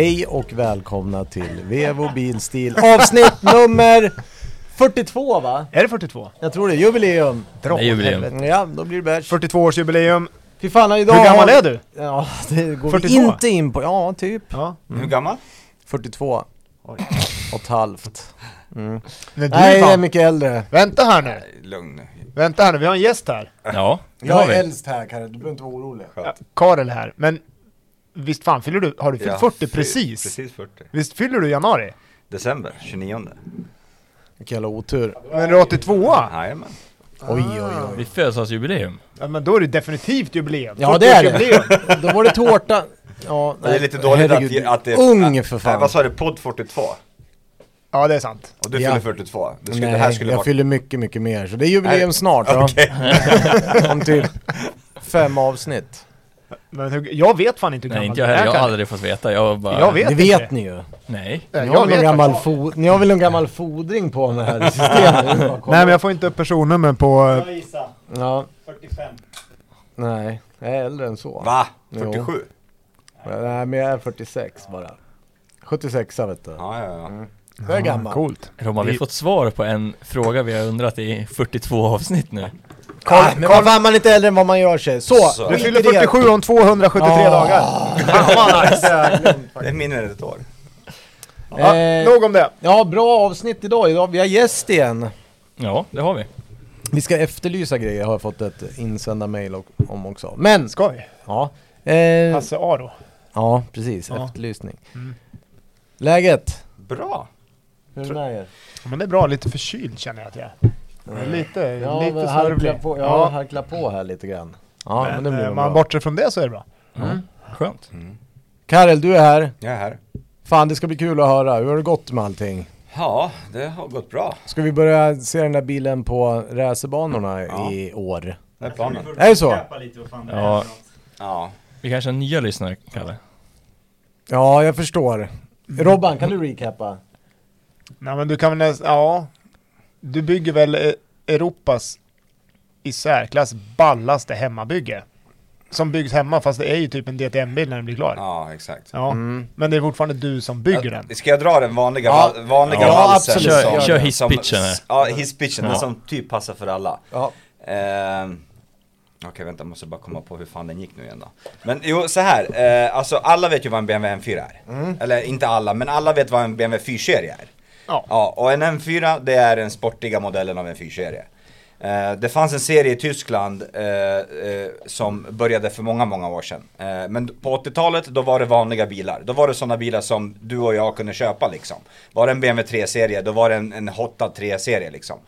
Hej och välkomna till Vevo Bilstil avsnitt nummer 42 va? Är det 42? Jag tror det, jubileum. Dra Det är jubileum. helvete. Ja, då blir det bärs. 42-årsjubileum. Fy fan, idag Hur gammal har- är du? Ja, det går 42? vi inte in på. Ja, typ. Ja. Hur gammal? 42 Oj. och ett halvt. Mm. Men du Nej, jag är fan. mycket äldre. Vänta här nu. Lugn nu. Vänta här nu, vi har en gäst här. Ja, det Jag har är vi. äldst här Kalle, du behöver inte vara orolig. Ja, Karel här. Men visst fan fyller du, har du fyllt Ja, 40 fy- precis? Precis 40. Visst fyller du i januari? December, 29. Vilken jävla otur. Men du är 82 Jajamän. Oj, oj, oj. Vi födelsedagsjubileum. Ja men då är det definitivt jubileum. Ja, det är det. 40-årsjubileum. Då var det tårta. Ja, Det är lite dåligt att, att det Ung för Nej, fan. vad sa du? Podd 42? Ja det är sant. Och du Ja. fyller 42? Det, skulle, Nej, det här skulle jag vara... fyller mycket, mycket mer. Så det är jubileum Nej. snart. Okej. Om typ fem avsnitt. Men hur, jag vet fan inte hur Nej, gammal inte jag heller. Jag har aldrig fått veta. Jag bara... Jag vet Det inte. vet ni ju. Nej. Nej, Ni jag har, väl någon gammal fo- ni har väl någon gammal fodring på det här systemet? Nej men jag får inte upp personnummer på... Ja, 45. nej. Jag är äldre än så. Va? Jo. 47? Nej men jag är 46 bara. 76 vet du. Ja, ja, ja. Så jag är gammal. Coolt. Roman, vi har fått svar på en fråga vi har undrat i 42 avsnitt nu. Karl, men vad fan man är inte äldre än vad man gör sig. Så! Så. Du fyller det. 47 om 273 Ah. dagar. Det är mindre än ett år. Ja, Eh, nog om det. Ja, bra avsnitt idag. idag. Vi har gäst igen. Ja, det har vi. Vi ska efterlysa grejer har jag fått ett insända mail och- om också. Men, Ska vi? ja. Eh, Hasse Aro. ja, precis. Ja. Efterlysning. Mm. Läget? Bra. Hur är det med er? Ja, Men det är bra, lite förkyld känner jag att jag är. Är Lite, Ja, lite snörvlig. på, ja, Ja, harkla på här lite grann. Ja, men, men det blir eh, väl man bra. bortser från det så är det bra. Ja. Skönt. Mm. Karel, du är här. Jag är här. Fan, det ska bli kul att höra. Hur har det gått med allting? Ja, det har gått bra. Ska vi börja se den där bilen på racerbanorna Ja. i år? Det är planen. Är det så? Ja, Ja. vi kanske har nya lyssnare, Kalle. Ja, jag förstår. Robban, kan du recappa? Nej men du kan väl nästan, ja. Du bygger väl eh, Europas i särklass ballaste hemmabygge. Som byggs hemma fast det är ju typ en DTM-bil när den blir klar. Ja. Ja, exakt. Mm. Men det är fortfarande du som bygger den. Ska jag dra den vanliga, Ja. val- vanliga Ja, valsen? absolut. Kör- som- kör som- hisspitchen. Ja, hisspitchen. Den Ja. som typ passar för alla. Ja. Ehm, Okej vänta, jag måste bara komma på hur fan den gick nu igen då. Men jo, så här. Eh, alltså alla vet ju vad en BMW M4 är. Eller inte alla, men alla vet vad en BMW 4-serie är. Ja. Ja, och en M4 det är den sportiga modellen av en 4-serie. Eh, det fanns en serie i Tyskland eh, eh, som började för många, många år sedan. Eh, men på 80-talet då var det vanliga bilar. Då var det sådana bilar som du och jag kunde köpa liksom. Var det en BMW 3-serie, då var det en, en Hotta 3-serie liksom.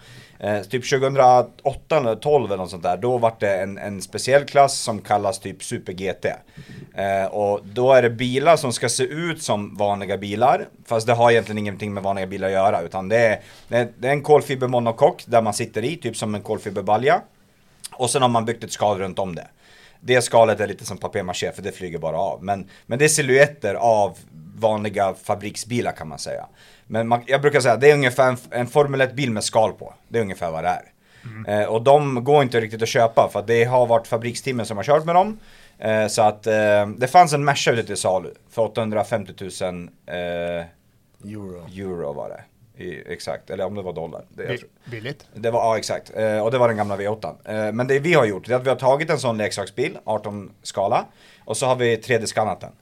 Eh, typ 2008 eller 12 eller något sånt där, då var det en, en speciell klass som kallas typ Super GT. Eh, och då är det bilar som ska se ut som vanliga bilar, fast det har egentligen ingenting med vanliga bilar att göra, utan det är, det är, det en kolfibermonokock där man sitter i, typ som en kolfiberbalja. Och sen har man byggt ett skal runt om det. Det skalet är lite som papier-maché för det flyger bara av. Men, men det är silhuetter av vanliga fabriksbilar kan man säga. Men man, jag brukar säga det är ungefär en, en Formel 1-bil med skal på. Det är ungefär vad det är. Eh, och de går inte riktigt att köpa för att det har varit fabriksteamen som har kört med dem. Eh, så att eh, det fanns en Merca ute till salu för 850 000 eh, Euro. euro var det. I, exakt, eller om det var dollar. Det, jag Bi- tror. Billigt. Det var, ja exakt, eh, och det var den gamla V8. Eh, men det vi har gjort, det är att vi har tagit en sån leksaksbil, 18 skala, och så har vi 3D-skannat den.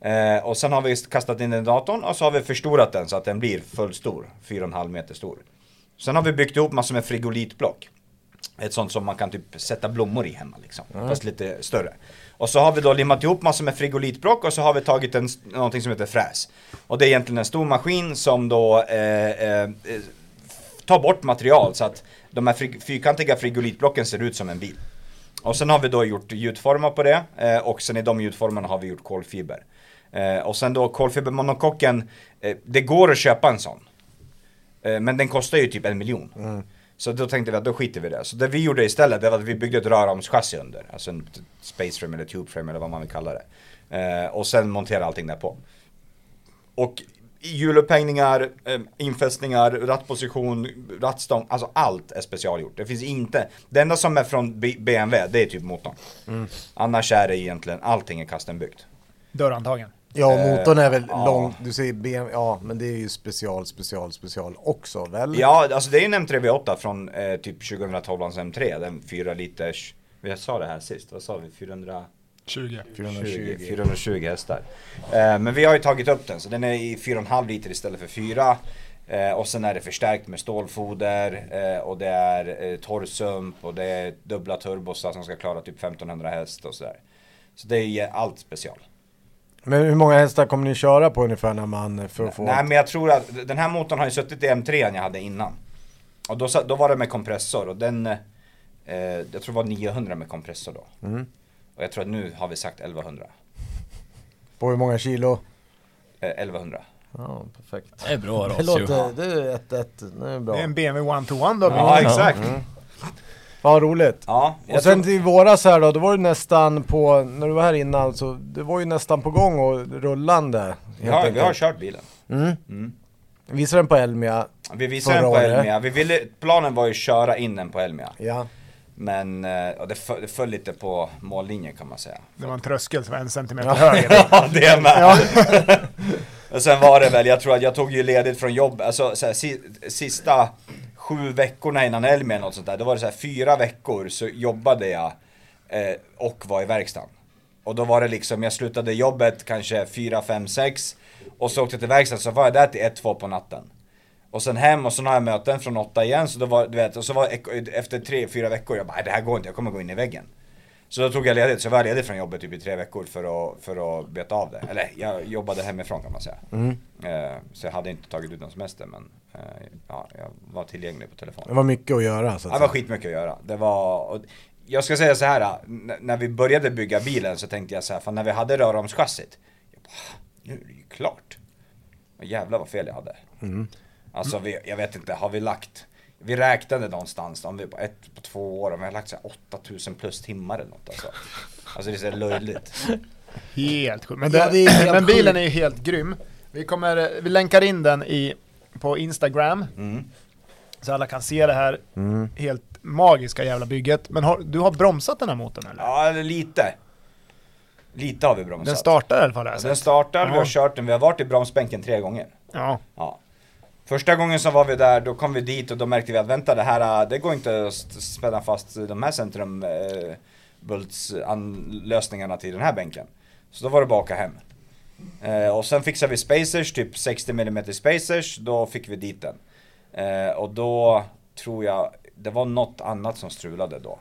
Eh, och sen har vi kastat in den i datorn och så har vi förstorat den så att den blir full stor, 4,5 meter stor. Sen har vi byggt ihop massor med frigolitblock. Ett sånt som man kan typ sätta blommor i hemma liksom, fast lite större. Och så har vi då limmat ihop massor med frigolitblock och så har vi tagit en, någonting som heter fräs. Och det är egentligen en stor maskin som då eh, eh, eh, tar bort material så att de här frig- fyrkantiga frigolitblocken ser ut som en bil. Och sen har vi då gjort gjutformar på det eh, och sen i de gjutformarna har vi gjort kolfiber. Eh, och sen då kolfibermonokocken, eh, det går att köpa en sån. Eh, men den kostar ju typ en miljon. Så då tänkte vi att då skiter vi i det. Så det vi gjorde istället det var att vi byggde ett rörarmschassi under. Alltså en space frame eller tube frame eller vad man vill kalla det. Eh, och sen montera allting där på. Och hjulupphängningar, eh, infästningar, rattposition, rattstång, alltså allt är specialgjort. Det finns inte, det enda som är från B- BMW det är typ motorn. Annars är det egentligen, allting är custombyggt. Dörrhandtagen. Ja, Eh, motorn är väl ja. lång, du säger ben, ja men det är ju special, special, special också väl? Ja, alltså det är en M3 V8 från eh, typ 2012 M3, den 4 liters, vi sa det här sist, vad sa vi? 400? 20. 420. 420 hästar. Eh, men vi har ju tagit upp den, så den är i 4,5 liter istället för 4. Eh, och sen är det förstärkt med stålfoder eh, och det är eh, torrsump och det är dubbla turbosar som ska klara typ 1500 häst och sådär. Så det är ju allt special. Men hur många hästar kommer ni köra på ungefär när man, för att få... Nej men jag tror att den här motorn har ju suttit i M3 jag hade innan. Och då, då var det med kompressor och den, eh, jag tror det var 900 med kompressor då. Mm. Och jag tror att nu har vi sagt 1100. På hur många kilo? Eh, 1100. Ja, perfekt. Det är bra Det Ross ju. låter, det är ett, ett, det är bra. Det är en BMW one-to-one då. Ja, exakt. Vad roligt. Ja, Och sen tror- till våras här då, då var du nästan på, när du var här innan, så det var ju nästan på gång och rullande. vi, har, vi har kört bilen. Mm. Mm. Visade den på Elmia. Vi visade Förra den på året. Elmia. Vi ville, planen var ju att köra in den på Elmia. Ja. Men eh, och det, föll, det föll lite på mållinjen kan man säga. Det var en tröskel som var en centimeter högre. Ja, det med. och sen var det väl, jag tror att jag tog ju ledigt från jobb, alltså så här, si, sista sju veckorna innan Elmia eller något sånt där, då var det så här fyra veckor så jobbade jag eh, och var i verkstaden. Och då var det liksom, jag slutade jobbet kanske fyra, fem, sex och så åkte jag till verkstaden så var jag där till ett, två på natten. Och sen hem och sen har jag möten från åtta igen så då var, du vet, och så var efter tre, fyra veckor, jag bara "Nej, det här går inte, jag kommer gå in i väggen. Så då tog jag ledigt, så jag var ledig från jobbet typ i tre veckor för att, för att beta av det. Eller jag jobbade hemifrån kan man säga. Mm. Eh, så jag hade inte tagit ut någon semester men eh, ja, jag var tillgänglig på Det telefon. var mycket att göra så att Det var skitmycket att göra. Det var, jag ska säga så här, n- när vi började bygga bilen så tänkte jag så här, för när vi hade röromschassit, bara, nu är det ju klart. Och jävlar vad fel jag hade. Mm. Alltså vi, jag vet inte, har vi lagt, vi räknade någonstans, om vi på ett på två år, om vi har lagt så här 8000 plus timmar eller något alltså. Alltså det är så löjligt. Helt sjukt. Men, Ja, men bilen är ju helt grym. Vi, kommer, vi länkar in den i, på Instagram, Mm. så alla kan se det här Mm. helt magiska jävla bygget. Men har, du har bromsat den här motorn eller? Ja, eller lite. Lite har vi bromsat. Den startar i alla fall jag Den startar, vi har kört den, vi har varit i bromsbänken tre gånger. Ja. Ja. Första gången som var vi där, då kom vi dit och då märkte vi att vänta det här, äh, det går inte att spänna fast de här centrum eh, bultslösningarna till den här bänken. Så då var det bara att åka hem. Eh, och sen fixade vi spacers, typ 60 mm spacers, då fick vi dit den. Eh, och då tror jag, det var något annat som strulade då.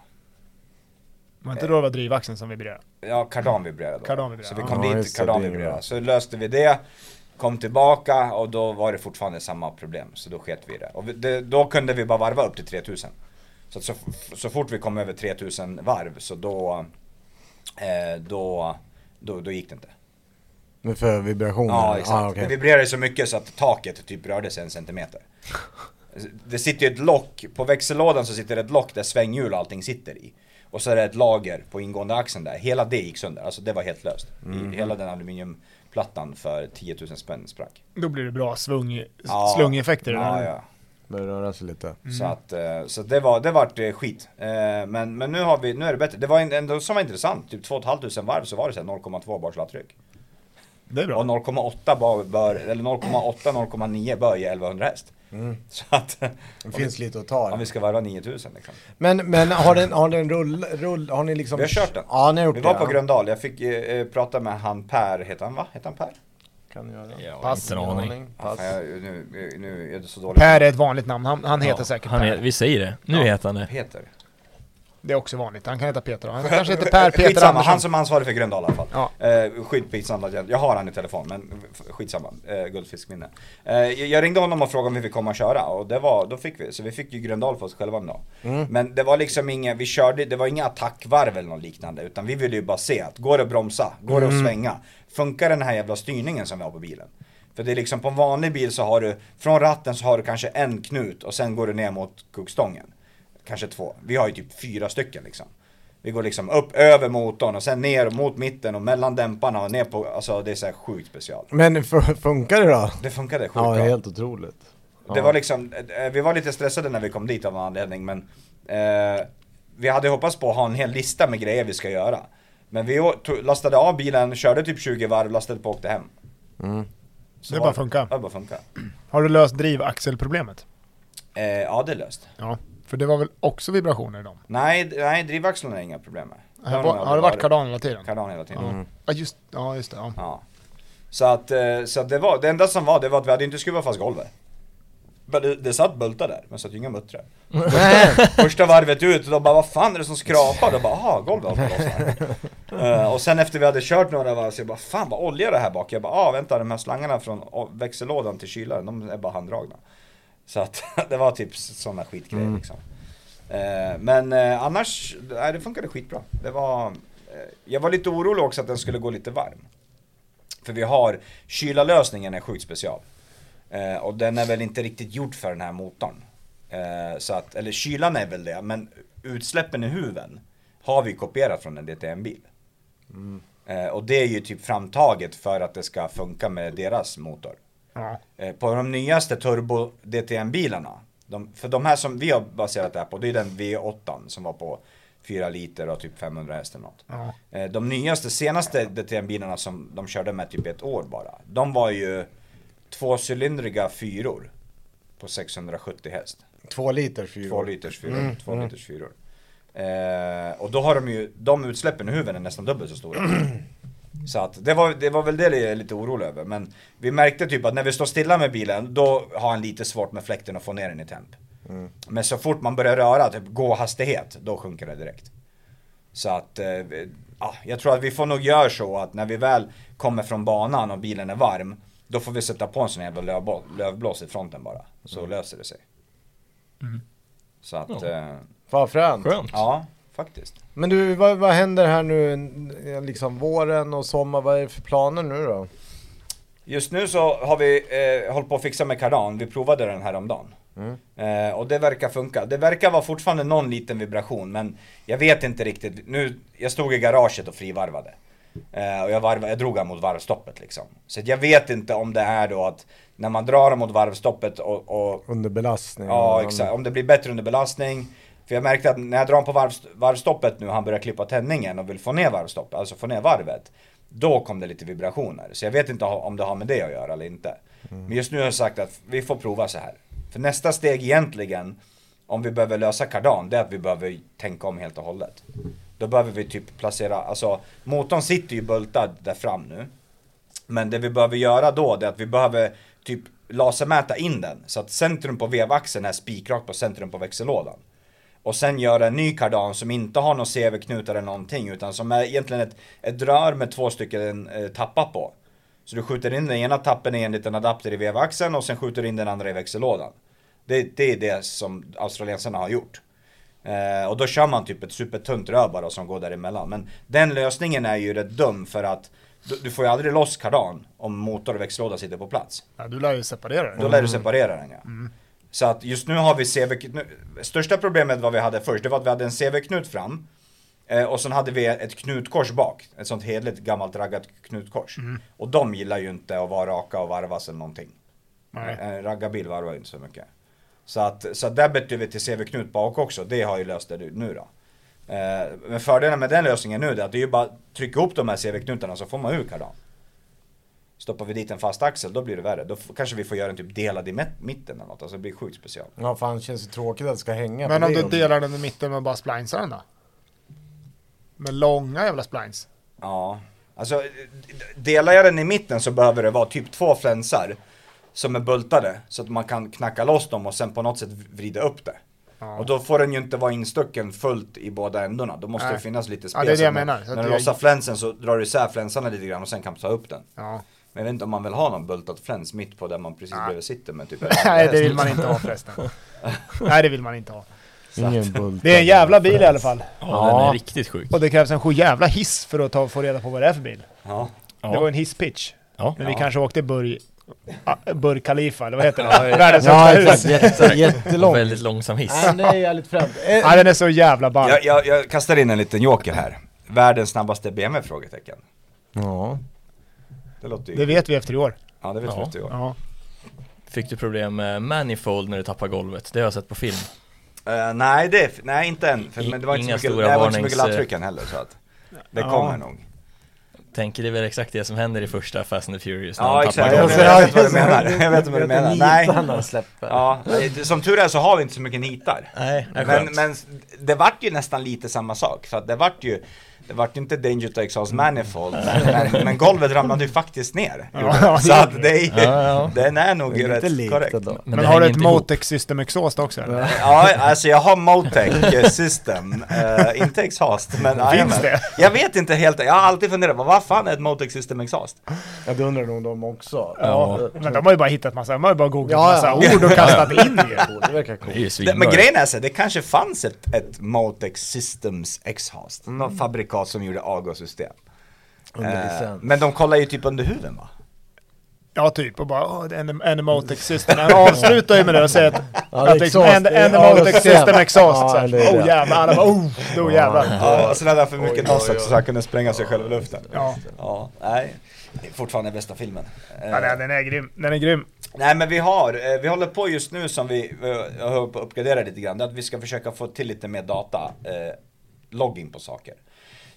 Var inte då det var drivaxeln som vibrerade? Ja, kardan vibrerade då. Kardan vibrerade, Så vi kom Ja, dit, kardan vibrerade. Så löste vi det, kom tillbaka och då var det fortfarande samma problem. Så då sket vi i det. Och det, då kunde vi bara varva upp till 3000. Så, så, så fort vi kom över 3000 varv så då, eh, då, då, då gick det inte. Men för vibrationer? Ja, exakt. Ah, okej. Det vibrerade så mycket så att taket typ rörde sig en centimeter. Det sitter ju ett lock, på växellådan så sitter det ett lock där svänghjul och allting sitter i. Och så är det ett lager på ingående axeln där. Hela det gick sönder, alltså det var helt löst. I, hela den aluminiumplattan för 10 000 spänn sprack. Då blir det bra svung, Ja. slungeffekter. Ja, ja. Börjar röra sig lite. Så att, eh, så det var, det vart eh, skit. Eh, Men, men nu har vi, nu är det bättre. Det var en- ändå som var intressant, typ 2 500 varv så var det så här 0,2 bars laddtryck. Det är bra. Och 0,8 bör, bör, eller 0,8, 0,9 bör ge 1100 häst. Mm. Så att, Det finns lite att ta. om vi ska varva 9000 liksom. Men, men har den, har den rull, rull, har ni liksom... Vi har kört den. Ja, ni har gjort Vi det. var på ja. Gröndal, jag fick eh, prata med han Per, heter han va? Heter han Per? Kan göra. Ja, Pass. inte en aning. Ja, Pass. jag, nu, nu är det så dåligt. Per är ett vanligt namn, han, han heter Ja, säkert han Per. är, Vi säger det, nu Ja. heter han det. Peter. Det är också vanligt, han kan heta Peter. Han kanske heter Per Peter skitsamma, Andersson. han som är ansvarig för Gröndal i alla fall. Ja. Eh, skitsamma, jag har han i telefon men skitsamma, eh, guldfiskminne. Eh, jag ringde honom och frågade om vi fick komma och köra och det var, då fick vi, så vi fick ju Gröndal för oss själva en dag. Mm. Men det var liksom inga, vi körde, det var inga attackvarv eller något liknande utan vi ville ju bara se att går det att bromsa, går det att svänga, funkar den här jävla styrningen som vi har på bilen? För det är liksom på en vanlig bil så har du, från ratten så har du kanske en knut och sen går du ner mot kuggstången. Kanske två. Vi har ju typ fyra stycken liksom. Vi går liksom upp över motorn och sen ner mot mitten och mellan dämparna och ner på, alltså det är så här sjukt special. Men funkar det då? Det funkade sjukt Ja, bra. helt otroligt. Det Ja. var liksom, eh, vi var lite stressade när vi kom dit av en anledning men eh, Vi hade hoppats på att ha en hel lista med grejer vi ska göra Men vi lastade av bilen, körde typ 20 varv, lastade på och åkte hem. Mm. Så Det bara funkar. Ja, det bara funkar. Har du löst drivaxelproblemet? Eh, ja, det är löst. Ja. För det var väl också vibrationer i dem? Nej, nej drivvaxlarna är inga problem med. Har, nog har det varit kardan hela tiden? Kardan hela tiden. Mm. Ja, just, ja, just det. Ja. Ja. Så att, eh, så att det var, det enda som var, det var att vi hade inte skruvat fast golvet. Men det, det satt bultar där, men det satt ju inga muttrar. Första varvet ut, och de bara vad fan är det som skrapar? De bara aha, golvet håller på lossna. Eh, Och sen efter vi hade kört några varv så jag bara fan vad olja det här bak. Jag bara ah vänta de här slangarna från växellådan till kylaren, de är bara handdragna. Så att det var typ sådana skitgrejer Mm. liksom. Eh, Men eh, annars, nej, det funkade skitbra. Det var, eh, jag var lite orolig också att den skulle gå lite varm. För vi har, kylarlösningen är sjukt special. Eh, och den är väl inte riktigt gjord för den här motorn. Eh, så att, eller kylan är väl det, men utsläppen i huven har vi kopierat från en DTM-bil. Eh, och det är ju typ framtaget för att det ska funka med deras motor. Ja. Eh, på de nyaste turbo DTM-bilarna, de, för de här som vi har baserat det här på, det är den V8 som var på 4 liter och typ 500 häst eller något. Ja. Eh, De nyaste, senaste DTM-bilarna som de körde med typ ett år bara, de var ju tvåcylindriga fyror på 670 häst. Två liter fyra. Två liters fyror. Mm, Två mm. liters fyror. Eh, och då har de ju, de utsläppen i huven är nästan dubbelt så stora. Så att det var, det var väl det jag är lite orolig över. Men vi märkte typ att när vi står stilla med bilen, då har han lite svårt med fläkten att få ner den i temp. Mm. Men så fort man börjar röra, typ gå hastighet, då sjunker det direkt. Så att, eh, ja, jag tror att vi får nog göra så att när vi väl kommer från banan och bilen är varm, då får vi sätta på en sån jävla lövblå, lövblås i fronten bara. Så löser det sig. Så att, Ja. eh, Vad fränt. Skönt. ja, faktiskt. Men du, vad, vad händer här nu, eh, liksom våren och sommar, vad är det för planer nu då? Just nu så har vi eh, hållit på att fixa med kardan, vi provade den här om dagen. Mm. Eh, och det verkar funka. Det verkar vara fortfarande någon liten vibration men jag vet inte riktigt. Nu, jag stod i garaget och frivarvade. Eh, och jag, varva, jag drog mot varvstoppet liksom. Så jag vet inte om det är då att när man drar mot varvstoppet och, och Under belastning? Ja exakt, om det blir bättre under belastning. För jag märkte att när jag drar på varv, varvstoppet nu, han börjar klippa tändningen och vill få ner varvstoppet, alltså få ner varvet. Då kom det lite vibrationer. Så jag vet inte om det har med det att göra eller inte. Men just nu har jag sagt att vi får prova så här. För nästa steg egentligen, om vi behöver lösa kardan, det är att vi behöver tänka om helt och hållet. Då behöver vi typ placera, alltså motorn sitter ju bultad där fram nu. Men det vi behöver göra då, det är att vi behöver typ lasermäta in den. Så att centrum på vevaxeln är spikrakt på centrum på växellådan. Och sen göra en ny kardan som inte har någon CV-knutar eller någonting, utan som är egentligen ett, ett rör med två stycken eh, tappar på. Så du skjuter in den ena tappen i en liten adapter i vevaxeln och sen skjuter du in den andra i växellådan. Det, det är det som australiensarna har gjort. Eh, och då kör man typ ett supertunt rör bara som går däremellan. Men den lösningen är ju rätt dum för att du, du får ju aldrig loss kardan om motor och växellåda sitter på plats. Ja, du lär ju separera det. Då lär du separera den ja. Så att just nu har vi CV nu, Största problemet vad vi hade först, det var att vi hade en CV-knut fram. Eh, och sen hade vi ett knutkors bak. Ett sånt hedligt gammalt raggat knutkors. Och de gillar ju inte att vara raka och varvas eller någonting. Nej. En raggarbil varvar ju inte så mycket. Så att, så att där bytte vi till CV-knut bak också. Det har ju löst det nu då. Eh, men fördelen med den lösningen nu är att det är ju bara att trycka ihop de här CV-knutarna så får man ur kardan. Stoppar vi dit en fast axel då blir det värre. Då kanske vi får göra en typ delad i mitten eller något. Alltså det blir sjukt special. Ja fan, det känns ju tråkigt att det ska hänga Men om det du delar den i mitten med bara splinesar den då? Med långa jävla splines. Ja, alltså delar jag den i mitten så behöver det vara typ två flänsar som är bultade så att man kan knacka loss dem och sen på något sätt vrida upp det. Ja. Och då får den ju inte vara instucken fullt i båda ändarna. Då måste Nej. det finnas lite Ja, spel. det är det jag menar. Så När du det- lossar flänsen så drar du isär flänsarna lite grann och sen kan du ta upp den. Ja. Men jag vet inte om man vill ha någon bultad fläns mitt på där man precis Nej. bredvid sitter med typ Nej, det vill man inte ha förresten. Nej, det vill man inte ha. Det är en jävla bil i alla fall. Ja, den Ja. är riktigt sjuk. Och det krävs en jävla hiss för att ta, få reda på vad det är för bil. Ja. Ja. Det var en hisspitch. Ja. Men vi Ja. kanske åkte Burj, ah, Burj Khalifa, eller vad heter Ja, det? ja. Världens Ja högsta hus. Jätte, jättelång. Väldigt långsam hiss. Nej, det är jävligt. Eh, Ja, den är så jävla ball. Jag, jag, jag kastar in en liten joker här. Världens snabbaste BMW? Frågetecken. Ja. Det låter ju... Det vet vi efter i år. Ja, det vet Ja. vi efter i år. Ja. Fick du problem med manifold när du tappar golvet? Det har jag sett på film. Eh, nej, det, nej inte än. För, I- men det var inte inga så mycket, stora det var inte så mycket heller. Så att. Det Ja. kommer nog. Tänker det är väl exakt det som händer i första Fast and the Furious när Ja, exakt. tappar Jag, golvet. jag vet vad du menar. Jag vet vad du menar. Nej. Släpper. Ja, som tur är så har vi inte så mycket nitar. Nej, Men, men det vart ju nästan lite samma sak, för att det vart ju det vart ju inte Danger to Exhaust Manifold, men, men, men golvet ramlade ju faktiskt ner. Ja, så det att det är, Ja, ja. den är nog Det är rätt korrekt. Men, det har du ett ihop. Motec System Exhaust också eller? Ja, alltså jag har Motec system, uh, inte exhaust, men jajamän. det? Jag vet inte helt, jag har alltid funderat på vad fan är ett Motec system exhaust? Ja, det undrar nog de också. Ja, men de har ju bara hittat massa, de har ju bara googlat Ja, massa ja. ord och kastat in i det. Det verkar Det är coolt. men grejen är så, det kanske fanns ett, ett Motec Systems exhaust, Mm. något fabrikat som gjorde avgassystem. Eh, men de kollar ju typ under huven va? Ja, typ. Och bara, en Motec System. Han avslutar ju med det och säger att, Ja, att liksom. Motec System Exhaust. Ja, så här, det är det. oh jävlar, alla bara, oh, då jävlar. Ja, sen hade han för mycket oj. så han kunde spränga sig själv i luften. Ja. Ja, nej. Det är fortfarande bästa filmen. Ja, nej, den är grym. Den är grym. Nej men vi har, eh, vi håller på just nu som vi eh, jag håller på att uppgradera lite grann, det är att vi ska försöka få till lite mer data, eh, logging på saker.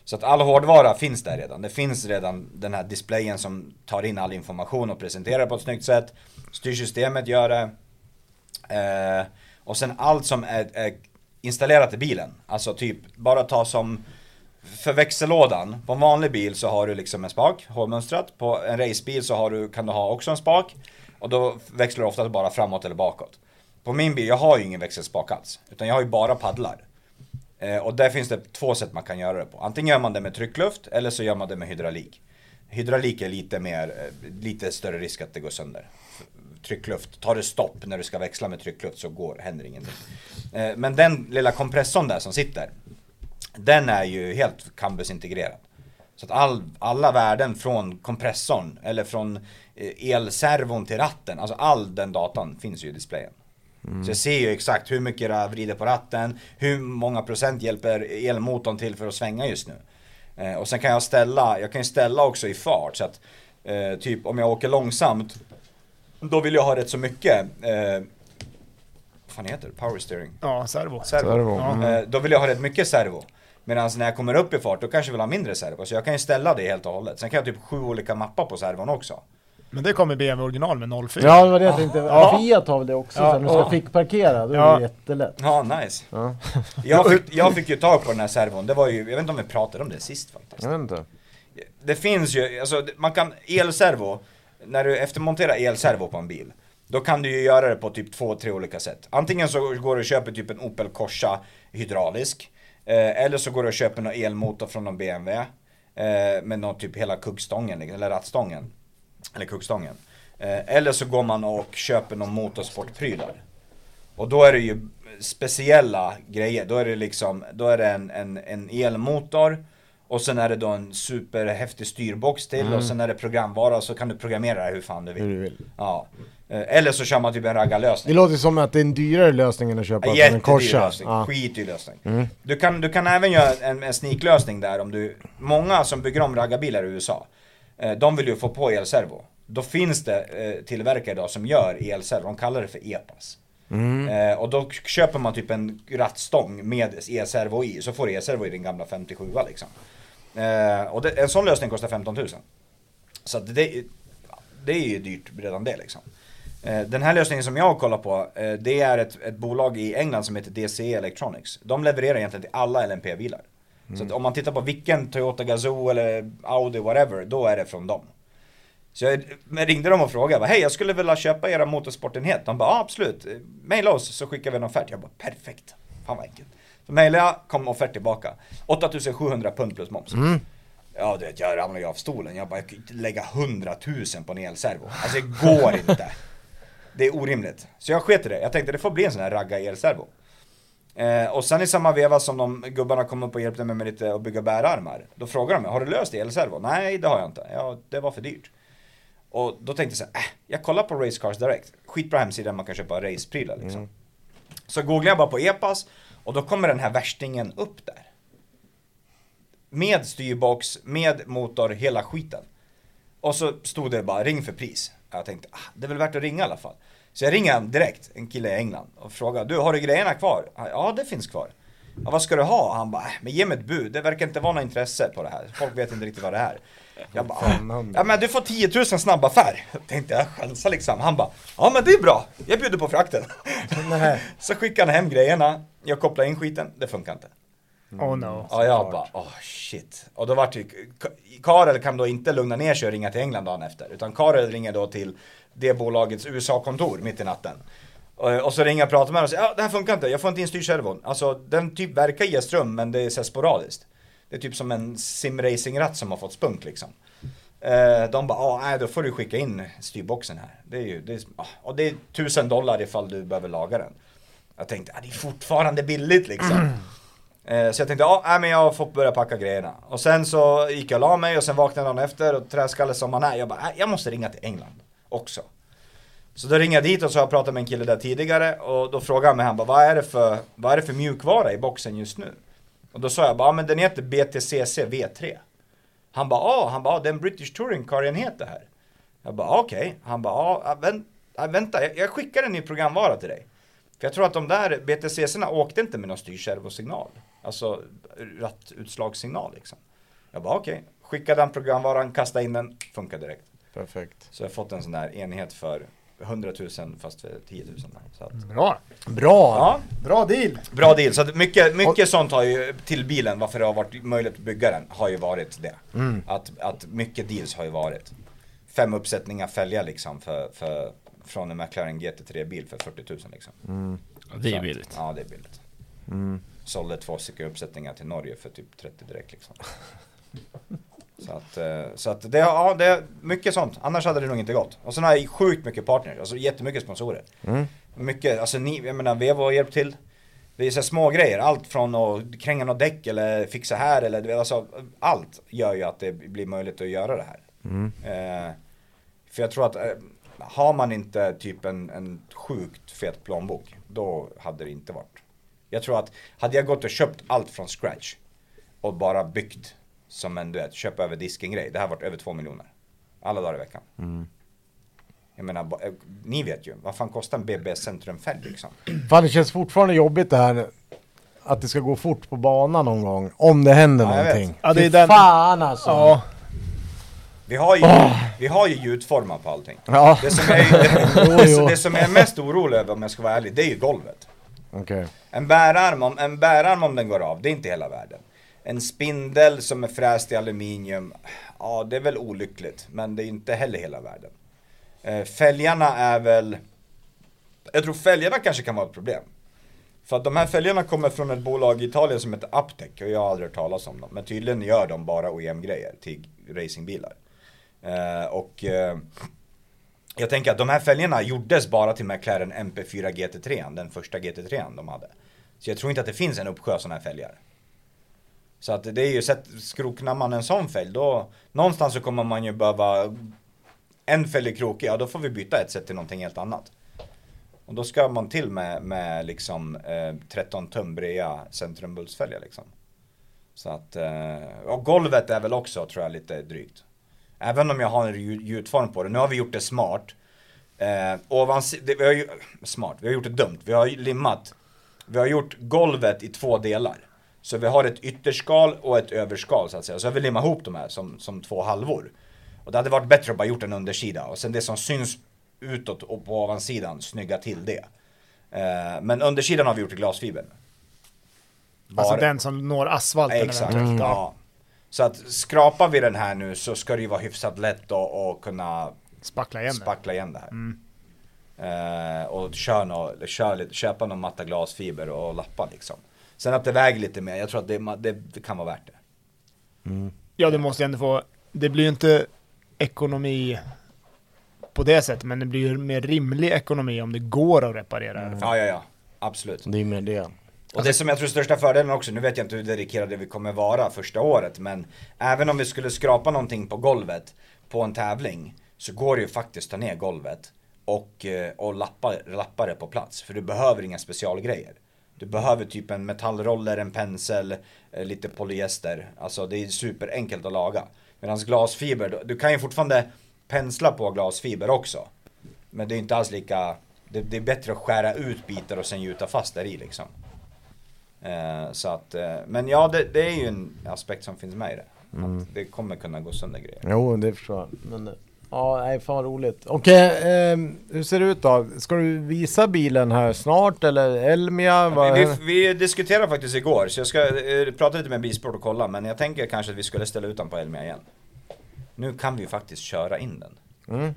Så att all hårdvara finns där redan. Det finns redan den här displayen som tar in all information och presenterar på ett snyggt sätt. Styrsystemet gör det. Eh, och sen allt som är, är installerat i bilen. Alltså typ, bara ta som för växellådan, på en vanlig bil så har du liksom en spak, hårmönstrat. På en racebil så har du, kan du ha också en spak. Och då växlar du ofta bara framåt eller bakåt. På min bil, jag har ju ingen växelspak alls. Utan jag har ju bara paddlar. Eh, och där finns det två sätt man kan göra det på. Antingen gör man det med tryckluft eller så gör man det med hydraulik. Hydraulik är lite mer, eh, lite större risk att det går sönder. Tryckluft, tar det stopp när du ska växla med tryckluft så går, händer ingenting. Eh, men den lilla kompressorn där som sitter, den är ju helt cambusintegrerad. Så att all, alla värden från kompressorn eller från elservon till ratten, alltså all den datan finns ju i displayen. Så jag ser ju exakt hur mycket jag vrider på ratten, hur många procent hjälper elmotorn till för att svänga just nu. Eh, och sen kan jag ställa, jag kan ju ställa också i fart så att eh, typ om jag åker långsamt, då vill jag ha rätt så mycket, eh, vad fan heter det? Power steering? Ja, servo. Servo. Servo, mm. Eh, då vill jag ha rätt mycket servo. Medan när jag kommer upp i fart, då kanske jag vill ha mindre servo. Så jag kan ju ställa det helt och hållet. Sen kan jag typ sju olika mappar på servon också. Men det kommer BMW original med 04. Ja, det var det jag tänkte. Ja. Fiat har väl det också, Ja, så när du ska ja. fick parkera, då är det jättelätt. Ja, nice. Ja. Jag fick, jag fick ju tag på den här servon. Det var ju, jag vet inte om vi pratade om det sist faktiskt. Jag vet inte. Det finns ju, alltså man kan, elservo, när du eftermonterar elservo på en bil, då kan du ju göra det på typ två, tre olika sätt. Antingen så går du och köper typ en Opel Corsa hydraulisk, eh, eller så går du och köper någon elmotor från någon BMW, eh, med någon typ hela kuggstången, eller rattstången, eller kuggstången. Eh, eller så går man och köper någon motorsportprylar. Och då är det ju speciella grejer, då är det liksom, då är det en, en, en elmotor och sen är det då en superhäftig styrbox till och sen är det programvara så kan du programmera det hur fan du Hur vill. du vill. Ja. Eh, Eller så kör man typ en Det raggarlösning. låter som att det är en dyrare lösning än att köpa från en Jättedyr Corsa. lösning, Ja. skitdyr lösning. Mm. Du, kan, du kan även göra en, en sneaklösning där om du, många som bygger om raggarbilar i USA, de vill ju få på elservo. Då finns det eh, tillverkare idag som gör elservo, de kallar det för EPAS. Mm. Eh, och då köper man typ en rattstång med e-servo i, så får du e-servo i din gamla 57 liksom. Eh, och det, en sån lösning kostar 15 000. Så det, det är ju dyrt redan det liksom. Eh, den här lösningen som jag kollar på, eh, det är ett, ett bolag i England som heter DCE Electronics. De levererar egentligen till alla LMP-bilar. Så om man tittar på vilken Toyota Gazoo eller Audi whatever, då är det från dem. Så jag ringde dem och frågade, hej jag skulle vilja köpa era motorsportenhet. De bara, ja absolut, maila oss så skickar vi en offert. Jag bara, perfekt. Fan vad enkelt. Så mejlade jag, kom offert tillbaka. 8700 pund plus moms. Mm. Ja du vet, jag ramlade ju av stolen. Jag bara, jag kan inte lägga 100 000 på en elservo. Alltså det går inte. Det är orimligt. Så jag sket i det. Jag tänkte det får bli en sån här ragga elservo. Eh, och sen i samma veva som de gubbarna kom upp och hjälpte mig med lite att bygga bärarmar. Då frågade de mig, har du löst elservo? Nej, det har jag inte. Ja, det var för dyrt. Och då tänkte jag så här, äh, jag kollar på Race Cars Direct. Skitbra hemsida man kan köpa raceprylar liksom. Så googlar jag bara på EPAS och då kommer den här värstingen upp där. Med styrbox, med motor, hela skiten. Och så stod det bara ring för pris. Jag tänkte, ah, det är väl värt att ringa i alla fall. Så jag ringer han direkt, en kille i England, och frågar, du har du grejerna kvar? Ja, det finns kvar. Ja, vad ska du ha? Han bara, äh, men ge mig ett bud. Det verkar inte vara något intresse på det här. Folk vet inte riktigt vad det är. Jag bara, "Ah, ja men du får 10 000 snabb affär. Tänkte jag chansa liksom. Han bara, ja men det är bra. Jag bjuder på frakten. Nej. Så skickade han hem grejerna. Jag kopplade in skiten. Det funkar inte. Oh no. Ja, jag bara, åh shit. Och då vart Ka- Karel kan då inte lugna ner sig och ringa till England dagen efter. Utan Karel ringer då till det bolagets USA-kontor mitt i natten. Och, så ringer jag och pratar med honom och säger, ja det här funkar inte, jag får inte in styrservon. Alltså den typ verkar ge ström men det är så sporadiskt. Det är typ som en simracingratt som har fått spunk liksom. Eh, de bara, ja nej då får du skicka in styrboxen här. Det är ju, det är, ah, och det är tusen dollar ifall du behöver laga den. Jag tänkte, ah, det är fortfarande billigt liksom. Eh, så jag tänkte, ja nej, men jag får börja packa grejerna. Och sen så gick jag och la mig och sen vaknade dagen efter och träskalle som man är. Jag bara, nej, jag måste ringa till England också. Så då ringer jag dit och så har jag pratat med en kille där tidigare och då frågade han mig, han bara, vad är det för, vad är det för mjukvara i boxen just nu? Och då sa jag bara, ah men den heter BTCC V3. Han bara, ja, han bara, den British Touring Car-enhet här. Jag bara, ja, okej. Han bara, ja, vänt, vänta, jag, jag skickar en ny programvara till dig. För jag tror att de där BTCC-erna åkte inte med någon styrservosignal. Alltså rattutslagssignal liksom. Jag bara okej, skicka den programvaran, kasta in den, funkar direkt. Perfekt. Så jag har fått en sån där enhet för 100 000 fast för 10 000. Så att, Bra. Bra! ja, Bra deal. bra deal. Så att mycket, mycket sånt har ju till bilen, varför det har varit möjligt att bygga den, har ju varit det. Att, att mycket deals har ju varit. Fem uppsättningar fälgar liksom för, för, från en McLaren GT3-bil för 40 000 liksom. Det Så är billigt. Ja, det är billigt. Sålde två stycken uppsättningar till Norge för typ 30 direkt liksom. så att, eh, så att det, ja, det är mycket sånt. Annars hade det nog inte gått. Och sen har jag sjukt mycket partners, alltså jättemycket sponsorer. Mycket, alltså ni, jag menar Vevo har hjälpt till. Det är så små grejer, allt från att kränga något däck eller fixa här eller du vet, alltså allt gör ju att det blir möjligt att göra det här. Eh, för jag tror att eh, har man inte typ en, en sjukt fet plånbok, då hade det inte varit. Jag tror att hade jag gått och köpt allt från scratch och bara byggt som en du vet, köpa över disken grej, det här varit över två miljoner. Alla dagar i veckan. Jag menar, eh, ni vet ju, vad fan kostar en BB Centrumfälg liksom? Fan det känns fortfarande jobbigt det här att det ska gå fort på banan någon gång. Om det händer Ja, jag någonting. Ja, det är den- fan alltså! Ja. Vi har ju, vi har ju gjutformar på allting. Ja. Det som, är, Jo, det, jo. det som jag är mest orolig över om jag ska vara ärlig, det är ju golvet. Okej. En bärarm, om, en bärarm om den går av, det är inte hela världen. En spindel som är fräst i aluminium, ja det är väl olyckligt, men det är inte heller hela världen. Eh, fälgarna är väl, jag tror fälgarna kanske kan vara ett problem. För att de här fälgarna kommer från ett bolag i Italien som heter Uptech och jag har aldrig hört talas om dem. Men tydligen gör de bara OEM-grejer till racingbilar. Eh, och eh, jag tänker att de här fälgarna gjordes bara till McLaren MP4 GT3, den första GT3 de hade. Så jag tror inte att det finns en uppsjö sådana här fälgar. Så att det är ju, skroknar man en sån fälg då, någonstans så kommer man ju behöva, en fälg är krokig, ja då får vi byta ett set till någonting helt annat. Och då ska man till med, med liksom eh, 13 tum breda centrumbultsfälgar liksom. Så att, eh, och golvet är väl också tror jag lite drygt. Även om jag har en gjutform på det. Nu har vi gjort det smart. Eh, ovans, det, vi har ju, smart, vi har gjort det dumt. Vi har limmat. Vi har gjort golvet i två delar. Så vi har ett ytterskal och ett överskal så att säga. Så har vi limmat ihop de här som, som två halvor. Och det hade varit bättre att bara gjort en undersida. Och sen det som syns utåt och på ovansidan, snygga till det. Eh, men undersidan har vi gjort i glasfiber. Alltså Bara- den som når asfalten Exakt. eventuellt. Ja. Så att skrapar vi den här nu så ska det ju vara hyfsat lätt att, att kunna Spackla igen spackla igen det här. Eh, och kör nå, kör lite, köpa någon matta glasfiber och lappa liksom. Sen att det väger lite mer, jag tror att det, det, det kan vara värt det. Ja, det måste ju ändå få... Det blir ju inte ekonomi på det sättet, men det blir ju mer rimlig ekonomi om det går att reparera. det. Ja, ja, ja. Absolut. Det är mer det. Och det som jag tror är största fördelen också, nu vet jag inte hur dedikerade vi kommer vara första året, men även om vi skulle skrapa någonting på golvet på en tävling, så går det ju faktiskt att ta ner golvet och, eh, och lappa, lappa det på plats. För du behöver inga specialgrejer. Du behöver typ en metallroller, en pensel, eh, lite polyester. Alltså det är superenkelt att laga. Medan glasfiber, du- du kan ju fortfarande pensla på glasfiber också. Men det är inte alls lika, det, det är bättre att skära ut bitar och sen gjuta fast där i liksom. Eh, så att, eh, men ja, det, det är ju en aspekt som finns med i det. Att det kommer kunna gå sönder grejer. Jo, det förstår jag. Men, eh, ja, nej, fan roligt. Okej, ehm, hur ser det ut då? Ska du visa bilen här snart eller Elmia? Vad- Vi, vi, vi diskuterade faktiskt igår, så jag ska eh, prata lite med Bilsport och kolla, men jag tänker kanske att vi skulle ställa ut den på Elmia igen. Nu kan vi ju faktiskt köra in den. Mm.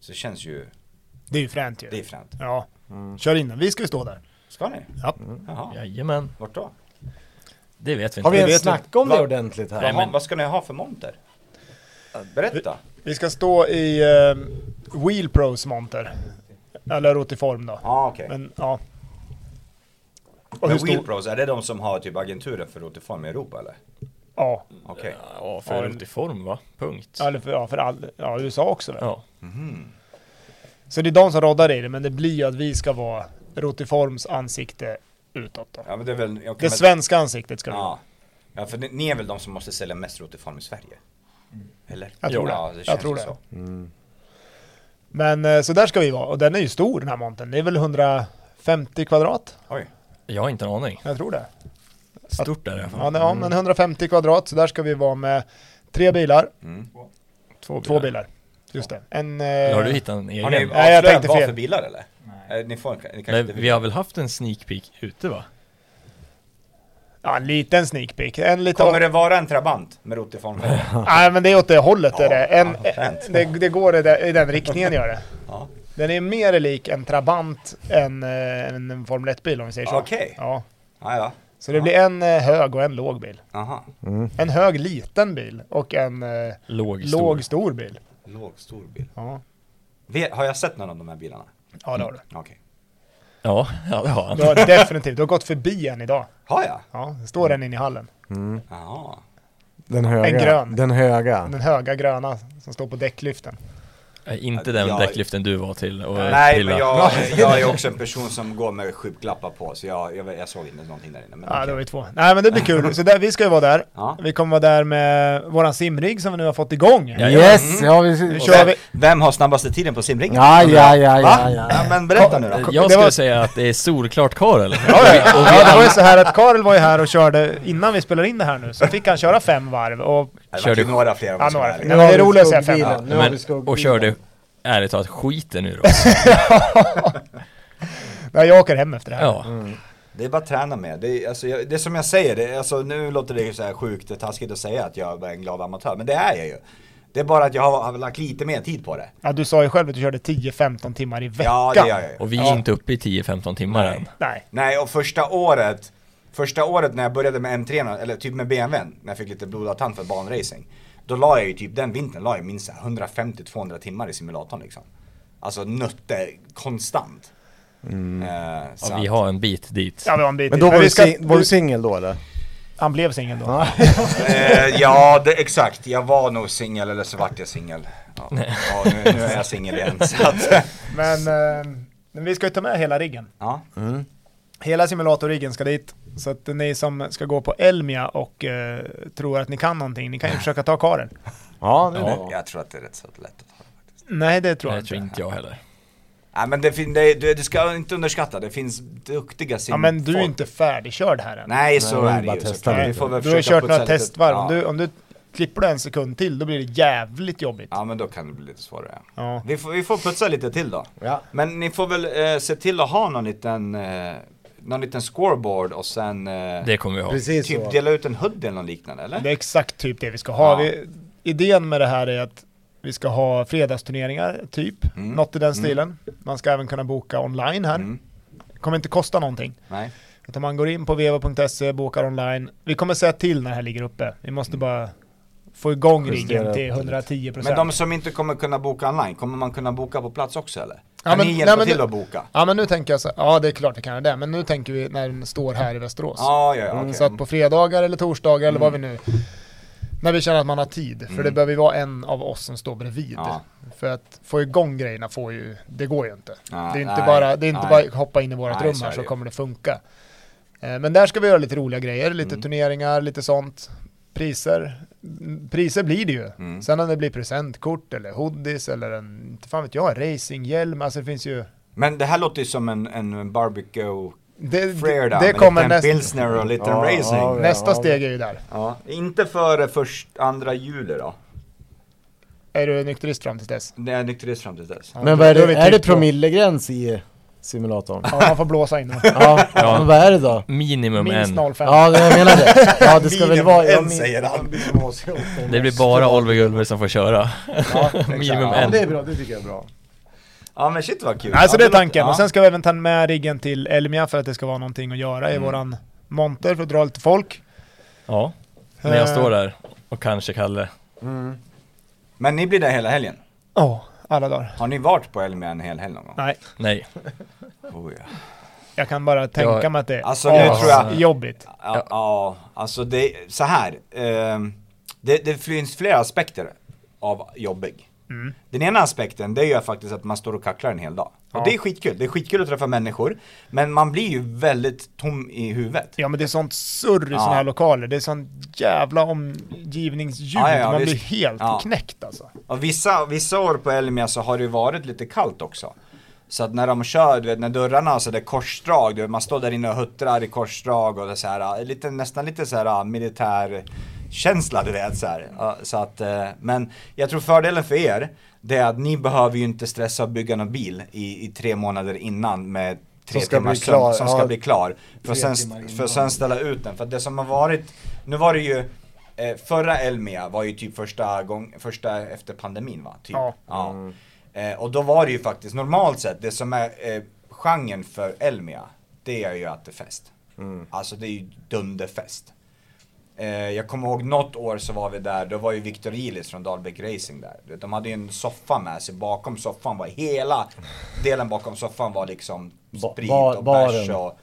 Så det känns ju, Det är ju fränt ju. det är fränt. Ja, kör in den. Vi ska ju stå där. Ska ni? Ja. Jaha, Jajamän, vart då? det vet vi Har inte. vi vet ens snackat om det ordentligt här? Nej, Jaha, men- vad ska ni ha för monter? Berätta. Vi ska stå i uh, Wheel Pros monter. Eller rotiform då. Ja okej. Men ja. Och Men? Wheelpros, är det de som har typ agenturer för rotiform i Europa eller? Ja. Okej. Ja, för Ja, rotiform va? Punkt. Eller för, ja, för all, ja, USA också väl? Ja. Så det är de som roddar i det, men det blir ju att vi ska vara Rotiforms ansikte utåt då. Ja men det är väl... kan Det väl- svenska ansiktet ska det vara. Ja. ja, för ni, ni är väl de som måste sälja mest rotiform i Sverige? Eller? Jag tror ja, det. det. Jag tror det. så. Men eh, så där ska vi vara, och den är ju stor den här montern. Det är väl 150 kvadrat? Oj. Jag har inte en aning. Jag tror det. Stort är det i alla fall. Ja, ja men 150 kvadrat, så där ska vi vara med tre bilar, Mm. Två två bilar. Just det. En... Eller Har du Eh, hittat en egen? Har ni avslöjat vad för bilar eller? Nej. Ni får, ni kanske inte vi har väl haft en sneak peek ute va? ja, en liten sneak peek. En lite... Kommer det vara en Trabant med rotiform? Nej, men det är åt det hållet är det. En, Ja, det, det går i den, i den riktningen gör det. Ja. Den är mer lik en Trabant än eh, en Formel 1-bil om vi säger så. Okej. Ja. Ja, ja. Så det blir en eh, hög och en låg bil. Aha. En hög liten bil och en eh, Låg, stor. låg stor bil. Låg, stor bil. Ja, Har jag sett någon av de här bilarna? Ja det har du. Okej. Ja, ja det har han. Du har definitivt, du har gått förbi en idag. Har jag? Ja, det står en inne i hallen. Jaha. Den höga. En grön. Den höga. Den höga gröna som står på däcklyften. Nej, Inte den Ja. däcklyften du var till och Nej pilla. men jag, jag är också en person som går med skygglappar på så jag, jag, jag såg inte någonting där inne. Men Ja, det var ju två. Nej men det blir kul. Så där, vi ska ju vara där. Ja. Vi kommer vara där med våran simrigg som vi nu har fått igång. Ja, Yes! Ja, vi... Nu kör vem, vi. vem har snabbaste tiden på simringen? Ja, ja, ja, ja, ja. Ja, men berätta nu då. Jag Det skulle var- säga att det är solklart Karel. Ja, ja, ja, det var ju så här att Karel var ju här och körde innan vi spelade in det här nu. Så fick han köra fem varv och... Det Körde- några fler om Ja, några vara fler. men det är roligt att säga fem. Nu Men, och körde ärligt talat skiten ur oss. Ja, jag åker hem efter det här. Ja. Det är bara att träna med. Det är, alltså, jag, det är som jag säger, det alltså, nu låter det så här sjukt taskigt att säga att jag är en glad amatör, men det är jag ju. Det är bara att jag har, har lagt lite mer tid på det. Ja, du sa ju själv att du körde 10-15 timmar i veckan. Ja, det gör jag ju. Och vi är Ja. inte uppe i 10-15 timmar Nej. än. Nej. Nej, och första året, första året när jag började med M3, eller typ med BMWn, när jag fick lite blodad tand för banracing. Då la jag ju typ, den vintern la jag minst 150-200 timmar i simulatorn liksom. Alltså nötte konstant. Eh, så Ja, vi har en bit dit. Ja, vi har en bit Men dit. då var vi du, ska- sing- var du singel då eller? Han blev singel då. Ja. Eh, ja, det, exakt. Jag var nog singel eller så vart jag singel. Ja, ja, nu, nu är jag singel igen. Så att, Men, eh, men vi ska ju ta med hela riggen. ja. Hela simulatorriggen ska dit. Så att ni som ska gå på Elmia och eh, tror att ni kan någonting, ni kan ju försöka ta karen. Ja, det är Ja. bra. Jag tror att det är rätt så lätt att ha. Nej, det tror jag det tror inte. inte jag heller. Nej men det, fin- det, det, det ska inte underskatta, det finns duktiga Ja, simfolk. men du är inte färdigkörd här än. Nej så Nej, är det ju testa såklart. Vi får väl Du har kört några testvarv. Ja. Om, du, om du klipper du en sekund till, då blir det jävligt jobbigt. ja men då kan det bli lite svårare. Ja. Vi får, vi får putsa lite till då. Ja. Men ni får väl eh, se till att ha någon liten, eh, någon liten scoreboard och sen eh, Det kommer vi ha. Precis typ så. dela ut en hoodie eller något liknande eller? Det är exakt typ det vi ska ha. Ja. Vi, idén med det här är att vi ska ha fredagsturneringar, typ. Mm. Något i den Mm. stilen. Man ska även kunna boka online här. Mm. Det kommer inte kosta någonting. Nej. Utan man går in på vevo.se, bokar online. Vi kommer säga till när det här ligger uppe. Vi måste bara få igång riggen till upp det 110 Men de som inte kommer kunna boka online, kommer man kunna boka på plats också eller? Ja, Kan men- ni nej, hjälpa men till det- att boka? Ja men nu tänker jag så ja det är klart vi kan göra det. Men nu tänker vi när den står här i Västerås. Ja, ja, ja, Mm, okej. Så att på fredagar eller torsdagar eller vad vi Mm. nu när vi känner att man har tid, för det Mm. behöver ju vara en av oss som står bredvid. Ja. För att få igång grejerna får ju, det går ju inte. Ja, det är inte nej, bara, det är inte nej. bara hoppa in i vårt Nej, rum så här är så det ju. kommer det funka. Eh, Men där ska vi göra lite roliga grejer, lite Mm. turneringar, lite sånt. Priser, priser blir det ju. Mm. Sen om det blir presentkort eller hoodies eller en, inte fan vet jag, racinghjälm, alltså det finns ju Men det här låter ju som en, en barbecue Det, Freda det med kommer näst, pilsner och liten Ja, racing. ja, Ja, nästa ja. steg är ju där. Inte före först, andra juli då. Är du nykterist fram till dess? Det är nykterist fram till dess. Ja, Men vad är det, är det typ promillegräns i simulatorn? Ja, man får blåsa in. ja, men vad är det då? Minimum Minst en. 0,5. Ja, det- jag menar det. Ja, det ska väl vara... ja, en, min- säger han. Det blir bara Oliver Gulver som får köra. Ja, Minimum ja, en. det är bra, det tycker jag är bra. Ja men shit vad kul. Nej, så ja, det är tanken. ja. Och sen ska vi även ta med riggen till Elmia för att det ska vara någonting att göra i Mm. våran monter för att dra lite folk. Ja, när jag Eh, står där och kanske Kalle. Mm. Men ni blir där hela helgen? Ja, alla dagar. Har ni varit på Elmia en hel helg någon gång? Nej, Nej, Oh, ja. jag kan bara tänka Ja, mig att det är alltså, nu tror jag- jobbigt. Ja, ja, alltså det, så här. ehm, det, det finns flera aspekter av jobbig. Mm. Den ena aspekten, det är ju faktiskt att man står och kacklar en hel dag. Och Ja. det är skitkul, det är skitkul att träffa människor. Men man blir ju väldigt tom i huvudet. Ja men det är sånt surr i Ja. såna här lokaler. Det är sånt jävla omgivningsljud. Ja, ja, Man visst. blir helt knäckt alltså. Och vissa, vissa år på Elmia så har det ju varit lite kallt också. Så att när de kör, du vet, när dörrarna har sådär korsdrag, du vet, man står där inne och huttrar i korsdrag och det är så här, lite, nästan lite så här militär känsla du vet så här. Ja, Så att, eh, men jag tror fördelen för er, det är att ni behöver ju inte stressa och bygga någon bil i, i tre månader innan med tre timmars klar, sömn, som ska ja. bli klar. För, Tre sen, timmar för sen ställa ut den. För det som har varit, nu var det ju eh, Förra Elmia var ju typ första gång, första efter pandemin va? Typ. Ja. Mm. Eh, och då var det ju faktiskt normalt sett, det som är eh, genren för Elmia, det är ju att det är fest. Mm. Alltså det är ju dunderfest. Eh, jag kommer ihåg något år så var vi där, då var ju Victor Ilis från Dahlbäck Racing där. De hade ju en soffa med sig, bakom soffan var hela delen bakom soffan var liksom Ba- sprit bar- och bärs och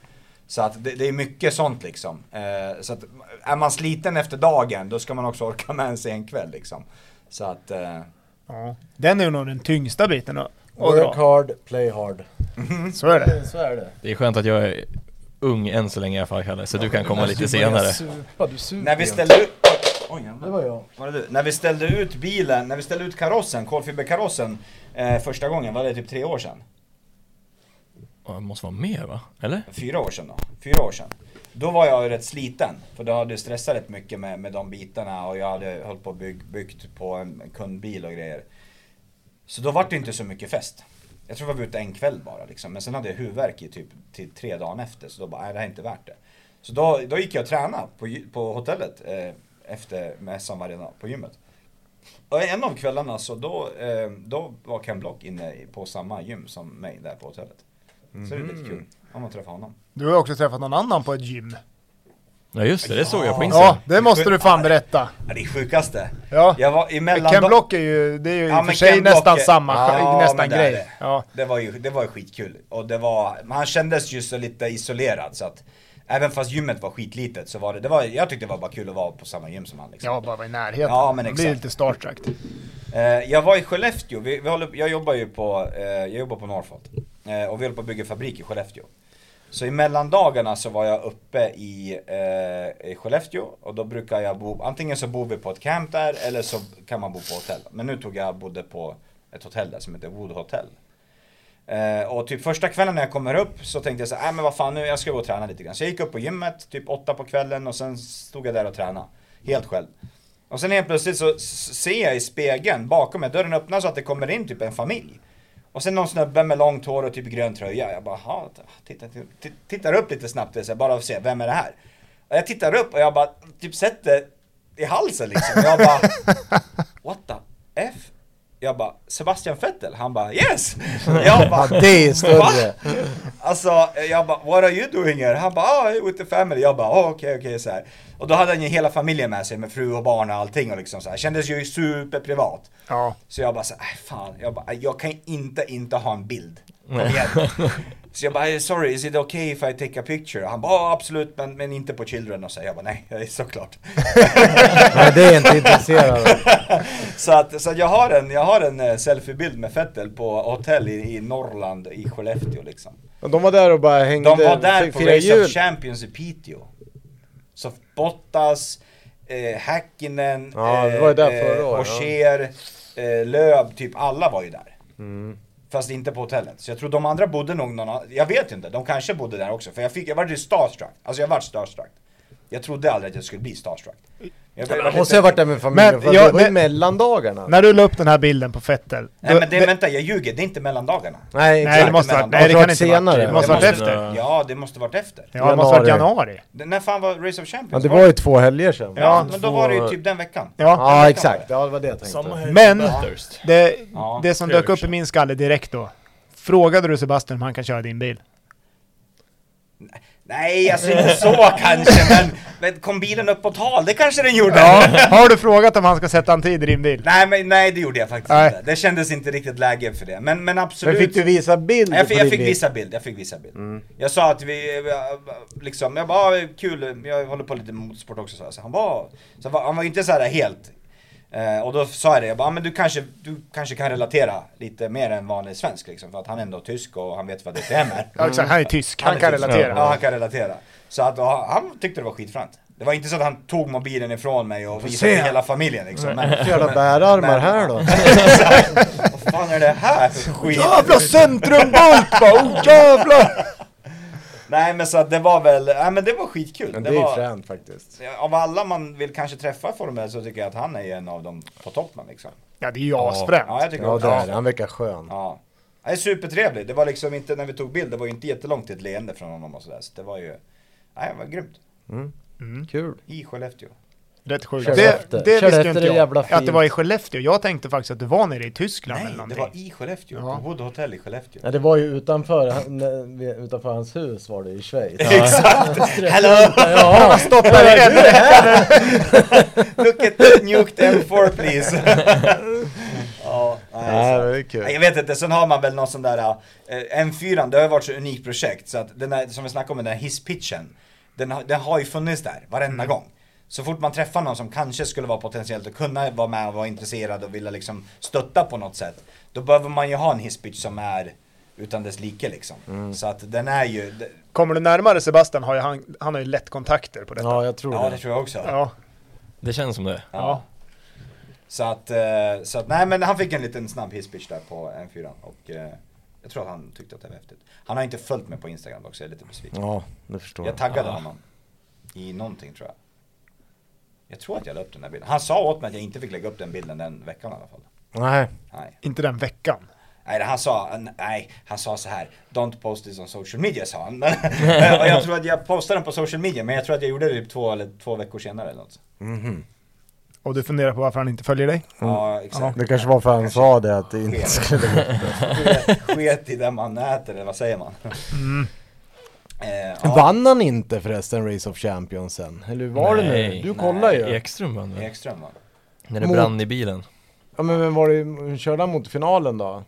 så att det, det är mycket sånt liksom. Eh, så att är man sliten efter dagen, då ska man också orka med sig en kväll liksom. Så att, eh, Ja. Den är ju nog den tyngsta biten att, Work dra. hard, play hard. Så är det. Så är det. det är skönt att jag är ung än så länge i alla fall Kalle, så du kan komma lite senare. Supa, du super när vi ställde ut... Oj. Det var jag. Var det du? När vi ställde ut bilen, när vi ställde ut karossen, kolfiberkarossen eh, första gången, var det typ tre år sedan? Ja, Det måste vara mer va? Eller? Fyra år sedan då? Fyra år sedan. Då var jag rätt sliten, för då hade jag stressat rätt mycket med, med de bitarna och jag hade hållit på och bygg, byggt på en, en kundbil och grejer. Så då var det inte så mycket fest. Jag tror vi var ute en kväll bara liksom, men sen hade jag huvudvärk i typ till tre dagar efter, så då bara, nej det här är inte värt det. Så då, då gick jag och tränade på, på hotellet eh, efter mässan varje dag på gymmet. Och en av kvällarna så då, eh, då var Ken Block inne på samma gym som mig där på hotellet. Så det är lite kul om man träffar honom. Du har också träffat någon annan på ett gym. Ja just det, det såg jag på Instagram. Ja, det måste du fan berätta. Ja, det är sjukaste. Ja. Jag var emellan... Ken Block är ju, det är ju Ja, i och för sig nästan är- samma, Ja, nästan det grej. det. Ja. Det var ju, det var ju skitkul. Och det var, han kändes ju så lite isolerad så att Även fast gymmet var skitlitet så var det, det var, jag tyckte det var bara kul att vara på samma gym som han liksom. ja, bara vara i närheten. Ja, men Man blir exakt. lite starstruck. Eh, jag var i Skellefteå, vi, vi håller, jag jobbar ju på, eh, jag jobbar på Norrfot. Eh, och vi håller på att bygga fabrik i Skellefteå. Så i mellandagarna så var jag uppe i, eh, i Skellefteå och då brukar jag bo, antingen så bor vi på ett camp där eller så kan man bo på hotell. Men nu tog jag bodde på ett hotell där som heter Wood Hotel. Eh, och typ första kvällen när jag kommer upp så tänkte jag så här, äh, men vad fan nu, jag ska gå och träna lite grann. Så jag gick upp på gymmet typ åtta på kvällen och sen stod jag där och tränade. Helt själv. Och sen helt plötsligt så ser jag i spegeln bakom mig, dörren öppnas så att det kommer in typ en familj. Och sen någon snubbe med långt hår och typ grön tröja. Jag bara, "Jaha, titta, titta, tittar upp lite snabbt så här, bara för att se, vem är det här? Och jag tittar upp och jag bara, typ sätter i halsen liksom. Jag bara, what the F? Jag bara, Sebastian Vettel? Han bara, yes! Jag bara, det är större. Alltså, jag bara, what are you doing here? Han bara, ah, with the family. Jag bara, oh, okej, okej, så här. Och då hade han ju hela familjen med sig med fru och barn och allting och liksom så här. Kändes ju superprivat. Ja. Så jag bara så här, "Äh, fan, jag bara, jag kan inte inte ha en bild. Så jag bara, sorry, is it okay if I take a picture? Han bara, "Ja, absolut, men, men inte på children och så. Jag bara, nej, det är såklart. Nej, det är jag inte intresserad så att, så att jag har en, jag har en eh, selfiebild med Fettel på hotell i, i Norrland, i Skellefteå liksom. Och de var där och bara hängde, De var där på Race of Champions i Piteå. Så Bottas, eh, Häkkinen, Ja, var eh, året, Ogier, eh, Löb, typ alla var ju där. Mm. Fast inte på hotellet. Så jag tror de andra bodde nog någon annan, jag vet inte, de kanske bodde där också. För jag fick, jag var ju starstruck. Alltså jag vart starstruck. Jag trodde aldrig att jag skulle bli starstruck. Jag, Måste jag varit där med familjen Men för jag- det var ju det- mellandagarna. När du la upp den här bilden på Fettel. Nej då- men det, vänta, jag ljuger, det är inte mellandagarna. Nej, Nej, exakt. det måste varit, nej, det måste kan varit inte varit. senare. Det måste varit Det efter. Ja, det måste varit efter. Ja, det måste varit Januari. januari. Det- När fan var Race of Champions? Ja, det var ju två helger sedan. Ja, Ja, men då var det ju typ den veckan. Ja. Ja, exakt. Ja, det var det jag tänkte. Men-. Det, Ja, det som dök upp i min skalle direkt då. Frågade du Sebastian om han kan köra din bil? Nej, alltså inte så kanske, men, men kom bilen upp på tal? Det kanske den gjorde. Har du frågat om han ska sätta en tid i din bil? Nej, men, nej, det gjorde jag faktiskt Nej. inte. Det kändes inte riktigt läge för det. Men, men Men absolut. fick du visa bild jag, fick, jag fick visa bild, jag fick visa bild. Mm. Jag sa att vi, liksom, jag bara, "Ah, kul, jag håller på lite motorsport också. Så. Så han var, så han var inte så här helt. Eh, och då sa jag det, jag bara, "Ah, men du kanske, du kanske kan relatera lite mer än vanlig svensk liksom. För att han är ändå tysk och han vet vad DTM är. Ja, exakt. Han är tysk, han, är kan tysk. relatera. Ja, han kan relatera. Så att han, han tyckte det var skitfränt. Det var inte så att han tog mobilen ifrån mig och visade till hela familjen liksom. Men, jävla bärarmar här då? Vad fan är det här för skit? Jävla centrumbult va! Oh jävlar! Nej men så att det var väl, nej men det var skitkul. Men det det är fränt faktiskt. Av alla man vill kanske träffa i Formel 1 så tycker jag att han är en av dem på toppen liksom. Ja, det är ju asfränt. Ja jag tycker Ja det är. Han verkar skön. Ja. Han är supertrevlig. Det var liksom inte, när vi tog bild, det var ju inte jättelångt till ett leende från honom och sådär. Så det var ju, nej det var grymt. Mm. Kul. I Skellefteå. Rätt sjukt. Kör Det, efter. det Kör visste efter inte det jag. jävla Att det fint. var i Skellefteå. Jag tänkte faktiskt att du var nere i Tyskland eller Nej, det någonting. var i Skellefteå. Ja. På Wood Hotel i Skellefteå. Ja det var ju utanför, han- utanför hans hus var det i Schweiz. Exakt! Hello! Ja, Stått där i en Look at that nuked M4 please! ja, nej, Nej, det är kul. Jag vet inte, sen har man väl någon sån där, eh, M4 det har ju varit så unikt projekt så att den där, som vi snackade om, den där hisspitchen, den, har- den har ju funnits där varenda gång. Så fort man träffar någon som kanske skulle vara potentiellt att kunna vara med och vara intresserad och vilja liksom stötta på något sätt, då behöver man ju ha en hisspitch som är utan dess like liksom. Så att den är ju, Kommer du närmare Sebastian har ju han, han har ju lätt kontakter på detta. Ja jag tror ja det. det tror jag också. Ja. Det känns som det. Ja. Så att, eh, så att, nej men han fick en liten snabb hisspitch där på M4 och eh, jag tror att han tyckte att det var häftigt. Han har inte följt mig på Instagram dock så jag är lite besviken. Ja, det förstår Jag jag. taggade Ja. honom i någonting tror jag. Jag tror att jag la upp den där bilden. Han sa åt mig att jag inte fick lägga upp den bilden den veckan i alla fall. Nej. Nej. Inte den veckan. Nej, han sa, nej, han sa så här. Don't post this on social media sa han. Och jag tror att jag postade den på social media men jag tror att jag gjorde det typ två eller två veckor senare eller något. Mhm. Och du funderar på varför han inte följer dig? Ja, exakt. Det kanske var för han sa det att det inte skulle gå. Sket, i det man äter, eller vad säger man? Eh, ja, Vann han inte förresten Race of Champions sen? Eller hur var det nu? Nej, Du nej. kollar ju. Ekström vann väl? Ekström va? När det Mot- brann i bilen. Ja men vem var det, körde han mot finalen då?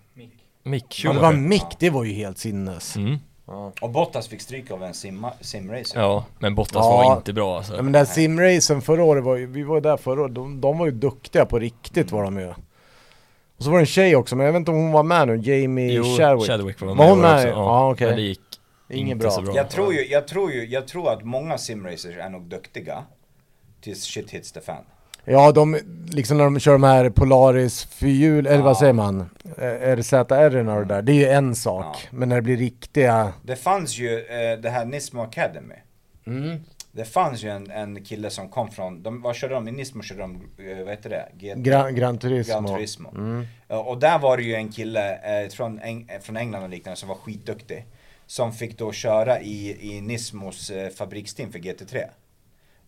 Mick Ja, det var. Mick, det var ju helt sinnes. Mm. Ja. Och Bottas fick stryk av en simma, simracer. Ja, men Bottas Ja. var inte bra Ja, alltså. men den simracen förra året var ju, vi var ju där förra året, de, de var ju duktiga på riktigt var de ju. Och så var det en tjej också, men jag vet inte om hon var med nu, Jamie Jo, Chadwick. Chadwick var med, Var hon med? också. Ja, okej. Men det gick Inget inte bra. så bra. Jag tror ju, jag tror ju, jag tror att många simracers är nog duktiga. Tills shit hits the fan. Ja, de, liksom när de kör de här Polaris fyrhjul, eller Ja. vad säger man? Eh, RZR och det där, det är ju en sak. Ja. Men när det blir riktiga... Det fanns ju eh, det här Nismo Academy. Mm. Det fanns ju en, en kille som kom från, de, vad körde de? I Nismo körde de, eh, vad heter det? GT? Gran, Gran Turismo. Gran Turismo. Mm. Och där var det ju en kille eh, från, Eng eh, från England och liknande som var skitduktig. Som fick då köra i, i Nismos eh, fabriksteam för GT3.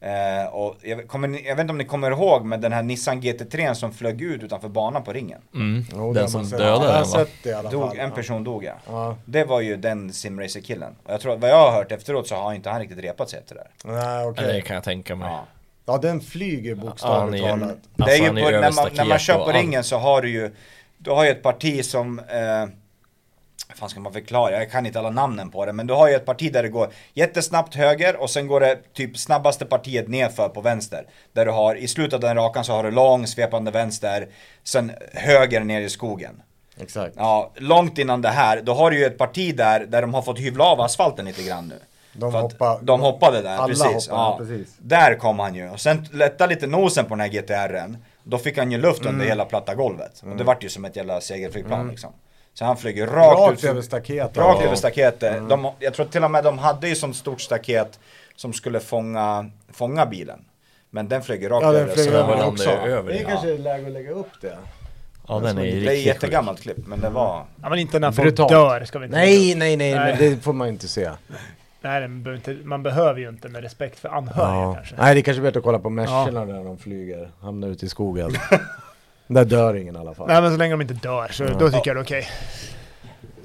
Eh, och jag, kommer, jag vet inte om ni kommer ihåg men den här Nissan GT3 som flög ut utanför banan på ringen. Mm. Jo, det har Den som dödade den va? det Dog, en person dog ja. Ja. Det var ju den simracer-killen. Och jag tror att vad jag har hört efteråt så har inte han riktigt repat sig efter det där. Nej, okej. Ja, det kan jag tänka mig. Ja. Ja, den flyger Ja, bokstavligt är- talat. det är Alltså, ju han är över när, man, när man kör på ringen så har du ju, du har ju ett parti som, eh, fan ska man förklara, jag kan inte alla namnen på det, men du har ju ett parti där det går jättesnabbt höger och sen går det typ snabbaste partiet nedför på vänster. Där du har, i slutet av den rakan så har du lång svepande vänster, sen höger ner i skogen. Exakt. Ja, långt innan det här, då har du ju ett parti där, där de har fått hyvla av asfalten lite grann nu. De, hoppa, de hoppade där, alla precis. hoppade, ja. precis. Där kom han ju. Och sen lätta lite nosen på den här GTR'n. Då fick han ju luft Mm. under hela platta golvet. Och det vart ju som ett jävla segelflygplan liksom. Så han flyger rakt, Rakt ut. över staketet. Rakt Ja. över staketet. De, jag tror till och med de hade ju sånt stort staket som skulle fånga, fånga bilen. Men den flyger rakt Ja, den över. flyger så över landar också. över, det är ja. kanske läge att lägga upp det. Ja den är ju det är ett jättegammalt klipp, men det var... Ja, men inte när folk Brutalt. dör ska vi inte Nej, nej, nej, Nej. men det får man inte se. Nej, man behöver, inte, man behöver ju inte med respekt för anhöriga Ja. kanske. Nej, det är kanske bättre att kolla på Mercerna där de flyger, hamnar ute i skogen. där dör ingen i alla fall. Nej, men så länge de inte dör så då tycker jag det är okej.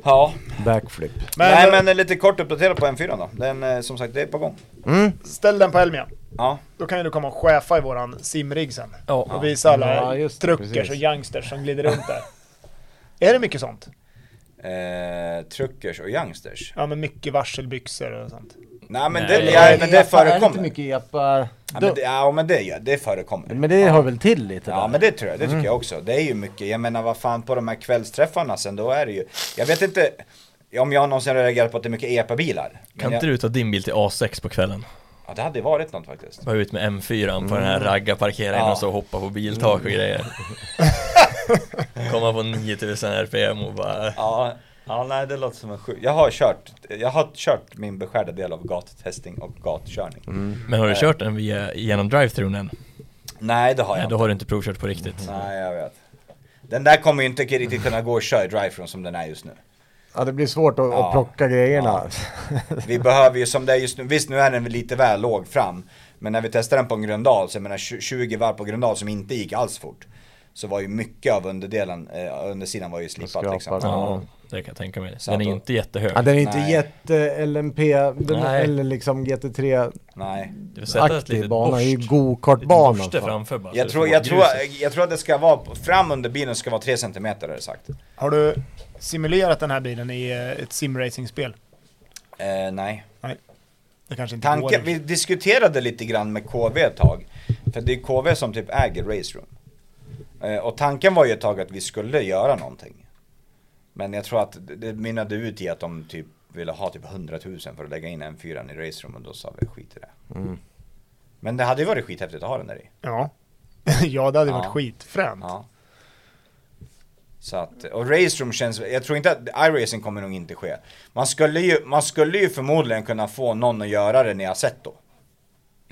Ja. Backflip. Men, Nej eh, men lite kort uppdaterat på M4 då. Den, eh, som sagt, det är på gång. Mm. ställ den på Elmia. Ja. Då kan ju du komma och chefa i våran simrig sen. Ja. Och visa alla Ja, just det, truckers precis. och youngsters som glider runt där. Är det mycket sånt? Eh, truckers och youngsters. Ja, men mycket varselbyxor och sånt. Nej men Nej. det, ja, men det Är inte förekommer. mycket epar? Ja men det, ja, men det, ja, det förekommer. Men det hör väl till lite Ja där? men det tror jag, det tycker jag också. Det är ju mycket, jag menar vad fan på de här kvällsträffarna sen då är det ju Jag vet inte om jag någonsin reagerat på att det är mycket epa-bilar. Kan jag, inte du ta din bil till A6 på kvällen? Ja det hade varit något faktiskt. Bara ut med M4 på den här raggarparkeringen Ja. och så hoppa på biltak och grejer Komma på 9000 RPM och bara Ja, ja nej det låter som en sjuk... Jag har kört, jag har kört min beskärda del av gattesting och gatukörning. Men har du kört den via, genom drive-thrun än? Nej det har jag Nej, inte. då har du inte provkört på riktigt Nej jag vet. Den där kommer ju inte riktigt kunna gå och köra i drive som den är just nu. Ja, det blir svårt att, Ja. att plocka grejerna. Vi behöver ju som det är just nu, visst nu är den lite väl låg fram Men när vi testade den på en Gröndal, så jag menar tju- 20 varv på Gröndal som inte gick alls fort Så var ju mycket av underdelen, eh, undersidan var ju slipat Skrapat, liksom. Ja, det kan jag tänka mig. Så Den är då- inte jättehög. Ja, den är inte Nej. jätte LMP, den, Nej. eller liksom GT3 Nej. Litet bana, det är ju go-kartbana. Lite framför bara jag tror, jag, tror, jag tror att det ska vara, fram under bilen ska vara 3 cm är det sagt. Har du simulerat den här bilen i eh, ett simracingspel? eh, Nej. Det kanske inte Tanken, går. vi diskuterade lite grann med KV ett tag. För det är KV som typ äger Race Room Och tanken var ju ett tag att vi skulle göra någonting Men jag tror att det- mynnade ut i att de typ ville ha typ 100 000 för att lägga in M4 i Race Room och då sa vi skit i det Mm. Men det hade ju varit skithäftigt att ha den där i Ja. ja, det hade Ja. varit skitfränt. Ja så att, och Race Room känns, jag tror inte att iRacing kommer nog inte ske Man skulle ju, man skulle ju förmodligen kunna få någon att göra har sett då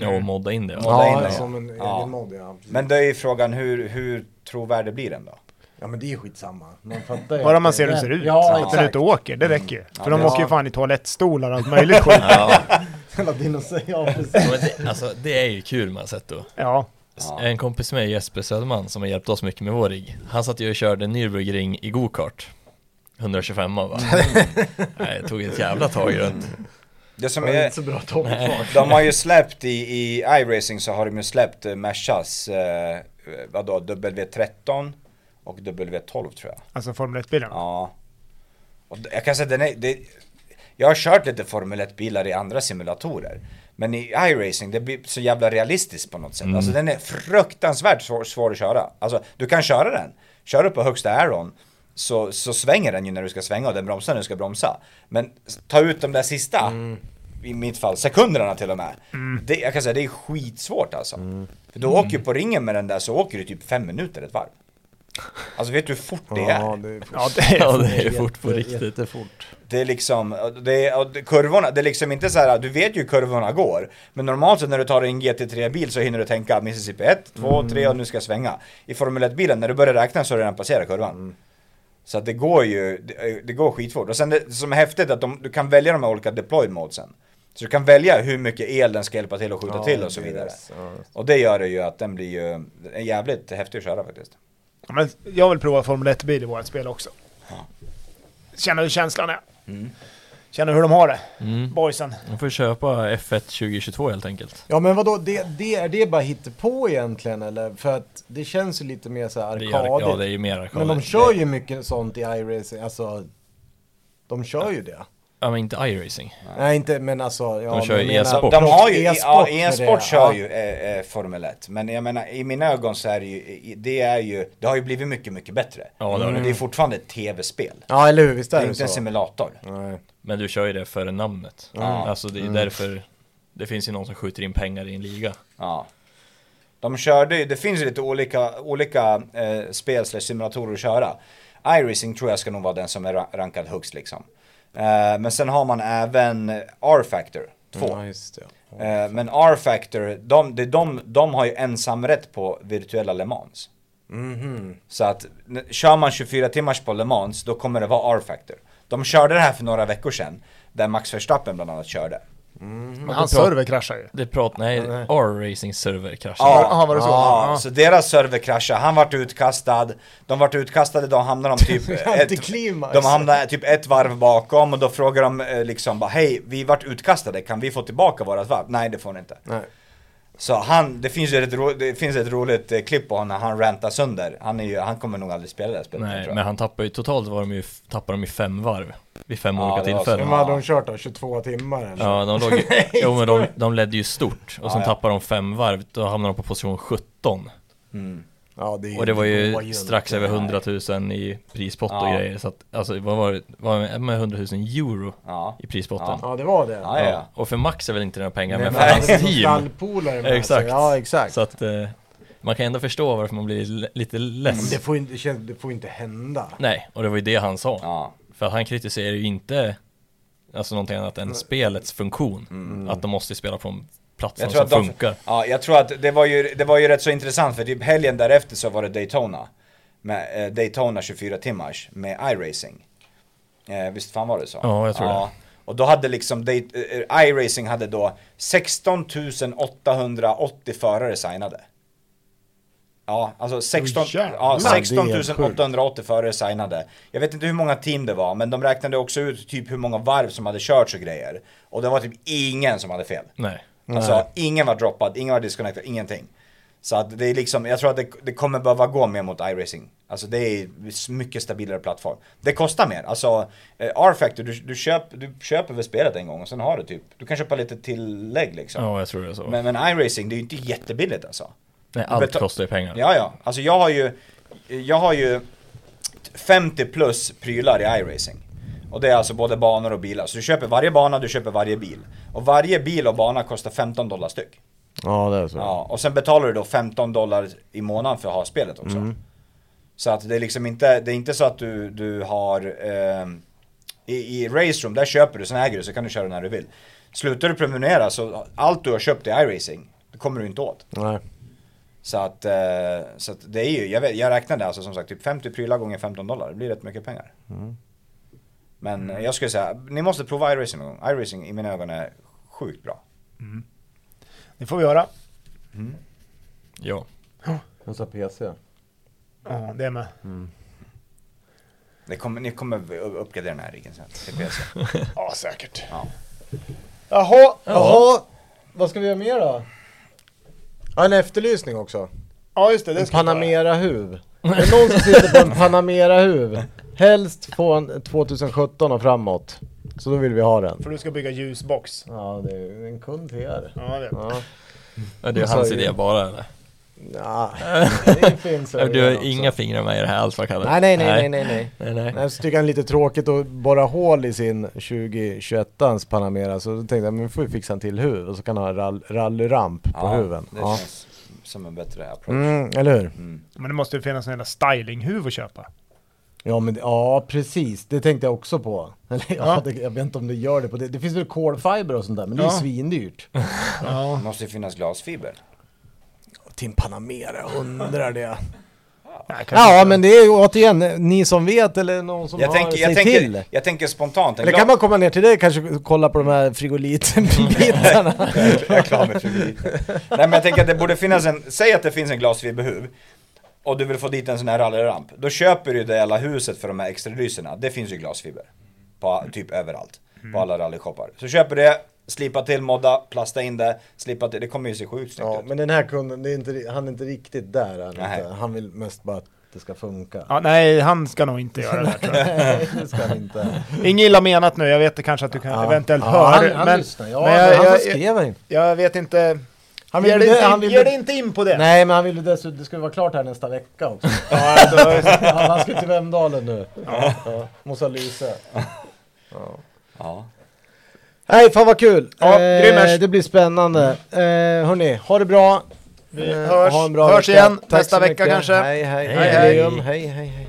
Ja, och modda in det Modda in Ja, det, som en ja. egen mod ja. precis. Men då är ju frågan hur, hur trovärdig blir den då? Ja men det är ju skitsamma. Man fattar ju Bara man ser hur den ser ut. Ja, att den och åker, det räcker ju. Ja, För de det- åker ju fan i toalettstolar och allt möjligt skit. Ja, ja precis. alltså det är ju kul man har sett då Ja. Ja. En kompis med Jesper Söderman som har hjälpt oss mycket med vår rigg Han satt ju och körde Nürburgring i go-kart 125 va? Nej, det tog ett jävla tag runt Det som Det är är, inte så bra de har ju släppt i, i iRacing så har de ju släppt eh, Mercas, eh, vadå, W13 och W12 tror jag. Alltså Formel 1-bilen. Ja. Och jag kan säga den är, det, jag har kört lite Formel 1-bilar i andra simulatorer. Men i iRacing, det blir så jävla realistiskt på något sätt. Alltså den är fruktansvärt svår, svår att köra. Alltså du kan köra den, kör upp på högsta aeron. Så, så svänger den ju när du ska svänga och den bromsar när du ska bromsa. Men ta ut de där sista, i mitt fall sekunderna till och med. Det, jag kan säga det är skitsvårt alltså. För du åker ju på ringen med den där så åker du typ fem minuter ett varv. Alltså vet du hur fort det är? Ja, det är Ja, det är Ja, det är ju fort på riktigt Jättefort. Det är liksom, det är, kurvorna, det är liksom inte så här, du vet ju hur kurvorna går. Men normalt sett när du tar en GT3-bil så hinner du tänka Mississippi 1, 2, 3 och nu ska jag svänga. I Formel 1-bilen, när du börjar räkna så har du redan passerat kurvan. Så att det går ju, det, det går skitfort. Och sen det som är häftigt är att de, du kan välja de här olika deployed modesen. Så du kan välja hur mycket el den ska hjälpa till att skjuta till och så vidare. Ja. Och det gör det ju att den blir ju en jävligt häftig att köra faktiskt. Ja, men jag vill prova Formel 1-bil i vårt spel också. Känna hur känslan är. Mm. Känna hur de har det. mm. Boysen. Man får köpa F1 2022 helt enkelt Ja men vadå, det, det, är det bara på egentligen eller? För att det känns ju lite mer så här är, arkadigt. Ja, det är ju mer arkadigt men de kör ju mycket sånt i iRacing, alltså De kör ju det. Ja men inte iRacing Nej inte, men alltså ja, De kör men ju e-sport. De har ju, E-sport ja, e-sport det, kör ja. ju eh, eh, Formel 1. Men jag menar, i mina ögon så är det ju, det är ju, det har ju blivit mycket, mycket bättre. Ja, det har det. det är fortfarande ett tv-spel. Ja eller hur, visst Det är är det, inte en så? simulator. Nej. Men du kör ju det för namnet Ja. Alltså det är Mm. därför Det finns ju någon som skjuter in pengar i en liga Ja. De körde ju, det finns ju lite olika, olika eh, spel simulatorer att köra. iRacing tror jag ska nog vara den som är ra- rankad högst liksom. Eh, men sen har man även R-Factor 2. Ja, just det. Eh, men R-Factor, de, de, de, de har ju ensamrätt på virtuella Le Mans. Mhm. Så att kör man 24 timmars på Le Mans, då kommer det vara R-Factor. De körde det här för några veckor sedan, där Max Verstappen bland annat körde. Men hans det pratar- server kraschar ju. Det prat, nej, Nej. R-Racing server kraschade. Ja, Ja, var det så? Ja, Ja. så deras server kraschade, han vart utkastad, de vart utkastade, då hamnade de typ ett, de hamnade typ ett varv bakom och då frågar de eh, liksom bara hej, vi vart utkastade, kan vi få tillbaka vårat varv? Nej det får ni inte. Nej. Så han, det finns ju ett, ro, det finns ett roligt eh, klipp på honom när han rantar sönder. Han, är ju, han kommer nog aldrig spela det här spelet. Nej, tror jag. men han tappar ju, totalt var de ju, tappar de i fem varv. Vid fem Ja, olika tillfällen. Men vad hade de kört då? 22 timmar eller? Ja, de låg ju, jo men de, de ledde ju stort och sen Ja, ja. tappade de fem varv, då hamnade de på position 17 Mm. Ja, det, Och det var ju strax över 100 000 i prispott och Ja. grejer så att, alltså vad var det, var med 100 000 euro Ja. i prispotten? Ja, det var det. Ja, ja, ja. Och för Max är väl inte några pengar, Nej, men för han hans team med Exakt. sig. Ja, exakt. Så att eh, man kan ändå förstå varför man blir li- lite Men less det får, inte, det får inte hända. Nej, och det var ju det han sa Ja. För att han kritiserar ju inte Alltså någonting annat än spelets funktion Att de måste spela på en tror som att de- funkar Ja, jag tror att det var ju, det var ju rätt så intressant för typ helgen därefter så var det Daytona. Med eh, Daytona 24 timmars med iRacing. Eh, visst fan var det så? Ja, jag tror det. Och då hade liksom, Day, eh, iRacing hade då 16 880 förare signade. Ja, alltså 16, Oj, jävlar. ja, Det är 16 helt 880 förare signade. Jag vet inte hur många team det var, men de räknade också ut typ hur många varv som hade körts och grejer. Och det var typ ingen som hade fel. Nej Alltså ingen var droppad, ingen var disconnectad, ingenting. Så att det är liksom, jag tror att det, det kommer behöva gå mer mot iRacing. Alltså det är mycket stabilare plattform. Det kostar mer, alltså eh, R-Factor, du, du, köp, du köper väl spelet en gång och sen har du typ, du kan köpa lite tillägg liksom. Ja, jag tror det är så Men, men iRacing, det är ju inte jättebilligt alltså. Nej, allt kostar ju pengar Ja, ja. Alltså jag har ju, jag har ju 50 plus prylar i iRacing. Och det är alltså både banor och bilar. Så du köper varje bana, du köper varje bil. Och varje bil och bana kostar 15 dollar styck. Ja, det är så. Ja, och sen betalar du då 15 dollar i månaden för att ha spelet också. Mm. Så att det är liksom inte, det är inte så att du, du har ehm, i, i Race Room, där köper du, sen äger du, så kan du köra när du vill. Slutar du prenumerera så allt du har köpt i iRacing, det kommer du inte åt. Nej. Så att, eh, så att det är ju, jag, vet, jag räknade alltså som sagt typ 50 prylar gånger 15 dollar, det blir rätt mycket pengar. Men eh, jag skulle säga, ni måste prova iRacing någon gång. iRacing i mina ögon är sjukt bra. Det får vi göra. Ja Jag sa PC. Ja, det med. Det kommer, ni kommer uppgradera den här riggen sen till PC. Ja, säkert. Ja. Jaha. Jaha, vad ska vi göra mer då? Ja, en efterlysning också. Ja, just det. det En. Panamera-huv. Är det någon som sitter på en Panamera-huv? Helst från 2017 och framåt. Så då vill vi ha den. För du ska bygga ljusbox. Ja, det är en kund till er. Ja, det. Ja. Ja, Det är hans är det. idé bara eller? Ja, det finns Du har inga fingrar med i det här alls vad kallar Nej, nej, nej, nej, nej, nej. nej, nej. Nej, så tycker han lite tråkigt att borra hål i sin 2021ans Panamera så då tänkte jag men vi får ju fixa en till huv och så kan han ha rall, rallyramp på huven. det Ja. känns som en bättre approach. Mm, eller hur? Men det måste ju finnas en jävla stylinghuv att köpa. Ja men ja precis, det tänkte jag också på. Eller ja, Ja. Det, jag vet inte om det gör det på det. Det finns väl kolfiber och sånt där men det är Ja. svindyrt. Ja. Det måste ju finnas glasfiber. Till en Panamera, jag undrar det. Nej, Ja inte. men det är ju återigen, ni som vet eller någon som Jag har tänker, sig jag, till. tänker, jag tänker spontant, Eller kan man komma ner till dig kanske kolla på de här frigolitbitarna? Jag är klar med frigoliten. Nej men jag tänker att det borde finnas en, säg att det finns en glasfiberhuv och du vill få dit en sån här rallyramp. Då köper du det hela huset för de här extra lyserna. Det finns ju glasfiber. På typ överallt. På alla rallyshoppar. Så köper det, slipa till, modda, plasta in det, slipa till. Det kommer ju se sjukt snyggt Ja, ut. men den här kunden, det är inte, han är inte riktigt där. Han, inte. han vill mest bara att det ska funka. Ja, nej, han ska nog inte göra det här, tror jag. Nej, det ska han inte. Inget illa menat nu, jag vet kanske att du kan Ja. eventuellt ja, hör. han, han men, lyssnar. Ja, men jag, han jag, inte. jag vet inte. Han ville, inte, ville, inte in på det. Nej, men han ville dessutom, det skulle vara klart här nästa vecka också. ja, han, ska till Vemdalen nu. Ja. Ja, måste ha lyse. Ja. ja. Nej, fan vad kul. Ja, eh, det blir spännande. Eh, hörni, ha det bra. Vi eh, hörs, ha en bra hörs vecka. igen Tack nästa vecka kanske. Hej, hej, hej. hej, hej. hej, hej.